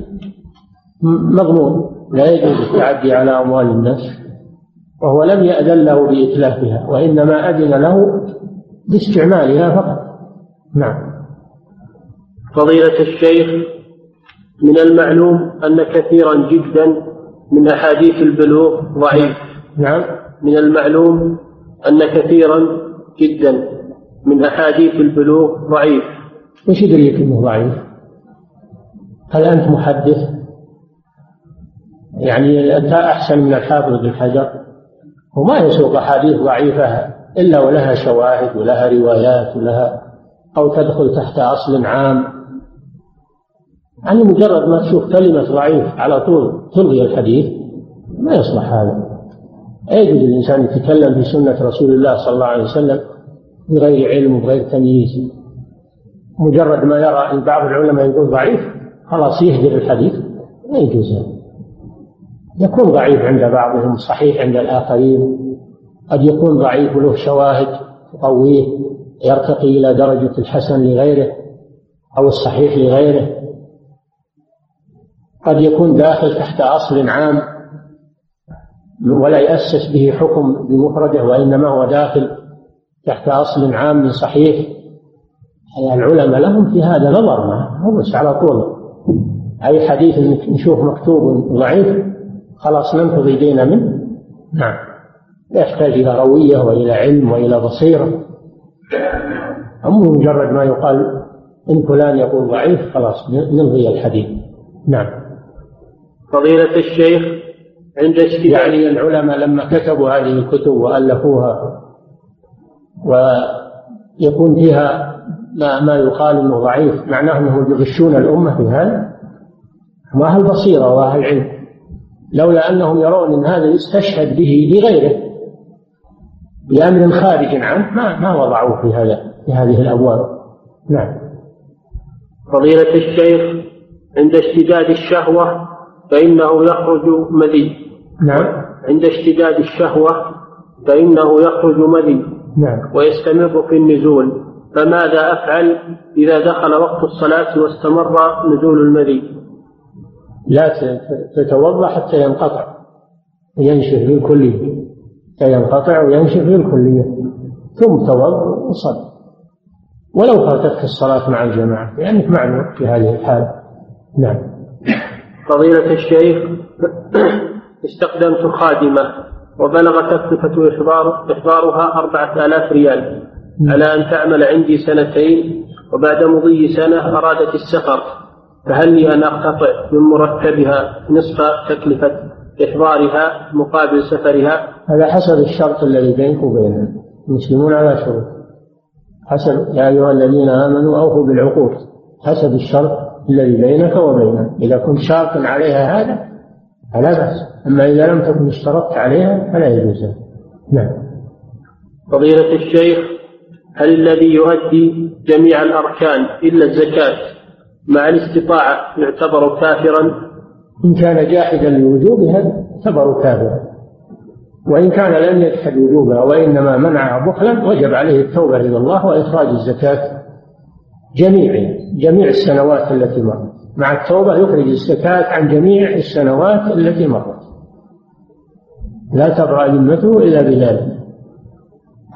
مضمون لا يجوز التعدي على أموال الناس وهو لم يأذن له بإتلافها وإنما أذن له باستعمالها فقط. نعم. فضيلة الشيخ من المعلوم أن كثيرا جدا من أحاديث البلوغ ضعيف. نعم. من المعلوم أن كثيرا جدا. من أحاديث البلوغ ضعيف وش يدريك أنه ضعيف؟ هل أنت محدث؟ يعني أنت أحسن من الحافظ بن حجر وما يسوق أحاديث ضعيفة إلا ولها شواهد ولها روايات ولها أو تدخل تحت أصل عام يعني مجرد ما تشوف كلمة ضعيف على طول تلغي الحديث ما يصلح هذا يجوز الإنسان يتكلم في سنة رسول الله صلى الله عليه وسلم بغير علم وبغير تمييز. مجرد ما يرى أن بعض العلماء يقول ضعيف خلاص يهدر الحديث. لا يجوز يكون ضعيف عند بعضهم صحيح عند الآخرين. قد يكون ضعيف وله شواهد تقويه يرتقي إلى درجة الحسن لغيره أو الصحيح لغيره. قد يكون داخل تحت أصل عام ولا يأسس به حكم بمفرده وإنما هو داخل تحت أصل عام صحيح. العلماء لهم في هذا نظر ما هو بس على طول. أي حديث نشوف مكتوب ضعيف خلاص ننفض يدينا منه. نعم. يحتاج إلى روية وإلى علم وإلى بصيرة. أما مجرد ما يقال إن فلان يقول ضعيف خلاص نلغي الحديث. نعم. فضيلة الشيخ عند يعني العلماء لما كتبوا هذه الكتب وألفوها ويكون فيها ما, ما يقال انه ضعيف. معناه انهم يغشون الأمة في هذا؟ ما أهل بصيره واهل علم لولا أنهم يرون إن هذا يستشهد به لغيره بأمر خارج عنه ما ما وضعوه في هذا في هذه الأبواب. نعم. فضيلة الشيخ عند اشتداد الشهوة فإنه يخرج مذي. نعم. عند اشتداد الشهوة فإنه يخرج مذي. نعم. ويستمر في النزول. فماذا أفعل إذا دخل وقت الصلاة واستمر نزول المذي؟ لا تتوضأ حتى ينقطع. وينشف بالكلية حتى ينقطع وينشف بالكلية ثم توضأ وصل. ولو فاتتك الصلاة مع الجماعة. لأنك معنا في هذه الحالة نعم. فضيلة الشيخ استخدمت خادمة. وبلغ تكلفة إحضار إحضارها أربعة آلاف ريال. على أن تعمل عندي سنتين وبعد مضي سنة أرادت السفر. فهل لي أن أقتطع من مرتبها نصف تكلفة إحضارها مقابل سفرها؟ هذا حسب الشرط الذي بينك وبينهم المسلمون على شروط. حسب يا أيها الذين آمنوا أوفوا بالعقود. حسب الشرط الذي بينك وبينها إذا كنت شرط عليها هذا فلا بأس. أما إذا لم تكن اشترطت عليها فلا يجوز. نعم. فضيلة الشيخ هل الذي يؤدي جميع الأركان إلا الزكاة مع الاستطاعة يعتبر كافرا؟ إن كان جاحدا لوجوبها يعتبر كافرا. وإن كان لم يجحد وجوبها وإنما منعها بخلا وجب عليه التوبة إلى الله وإخراج الزكاة جميع جميع السنوات التي مرت. مع التوبة يخرج الزكاة عن جميع السنوات التي مرت. لا تبرأ ذمته إلا بذلك.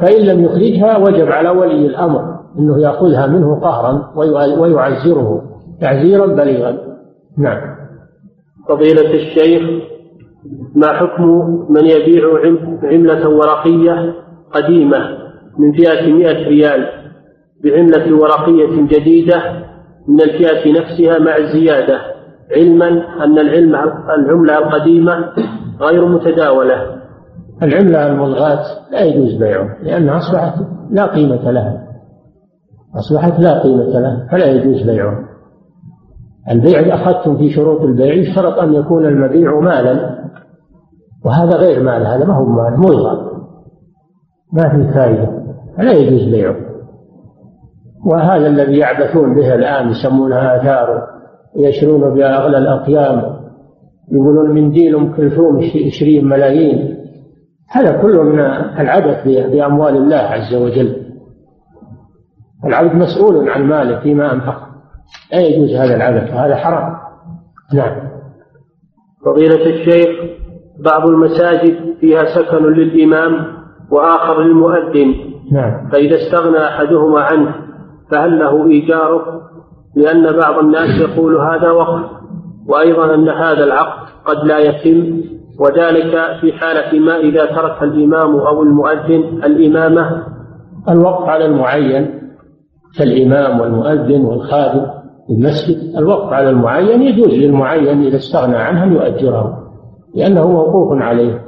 فإن لم يخرجها وجب على ولي الأمر أنه يأخذها منه قهرا ويعزره تعزيرا بليغا. نعم. فضيلة الشيخ ما حكم من يبيع عملة ورقية قديمة من فئة مئة ريال بعملة ورقية جديدة من الفئة نفسها مع الزيادة علما أن العلم العملة القديمة غير متداولة. العملة الملغاة لا يجوز بيعها لأنها أصبحت لا قيمة لها. أصبحت لا قيمة لها فلا يجوز بيعها. البيع أخذتم في شروط البيع يشترط أن يكون المبيع مالا وهذا غير مال هذا ما هو مال ملغى ما في فائدة فلا يجوز بيعه. وهذا الذي يعبثون به الآن يسمونها آثار يشرون بها أغلى الأقيام. يقولون منديل أم كلثوم عشرين ملايين. هذا كله من العبث بأموال الله عز وجل. العبد مسؤول عن ماله فيما أنفق. لا يجوز هذا العبث وهذا حرام. نعم. فضيلة الشيخ بعض المساجد فيها سكن للإمام وآخر للمؤذن. نعم. فإذا استغنى أحدهما عنه فهل له إيجاره؟ لأن بعض الناس يقول هذا وقف. وأيضا أن هذا العقد قد لا يتم وذلك في حالة ما إذا ترك الإمام أو المؤذن الإمامة. الوقف على المعين كالإمام والمؤذن والخادم المسجد الوقف على المعين يجوز للمعين إذا استغنى عنه أن يؤجره لأنه موقوف عليه.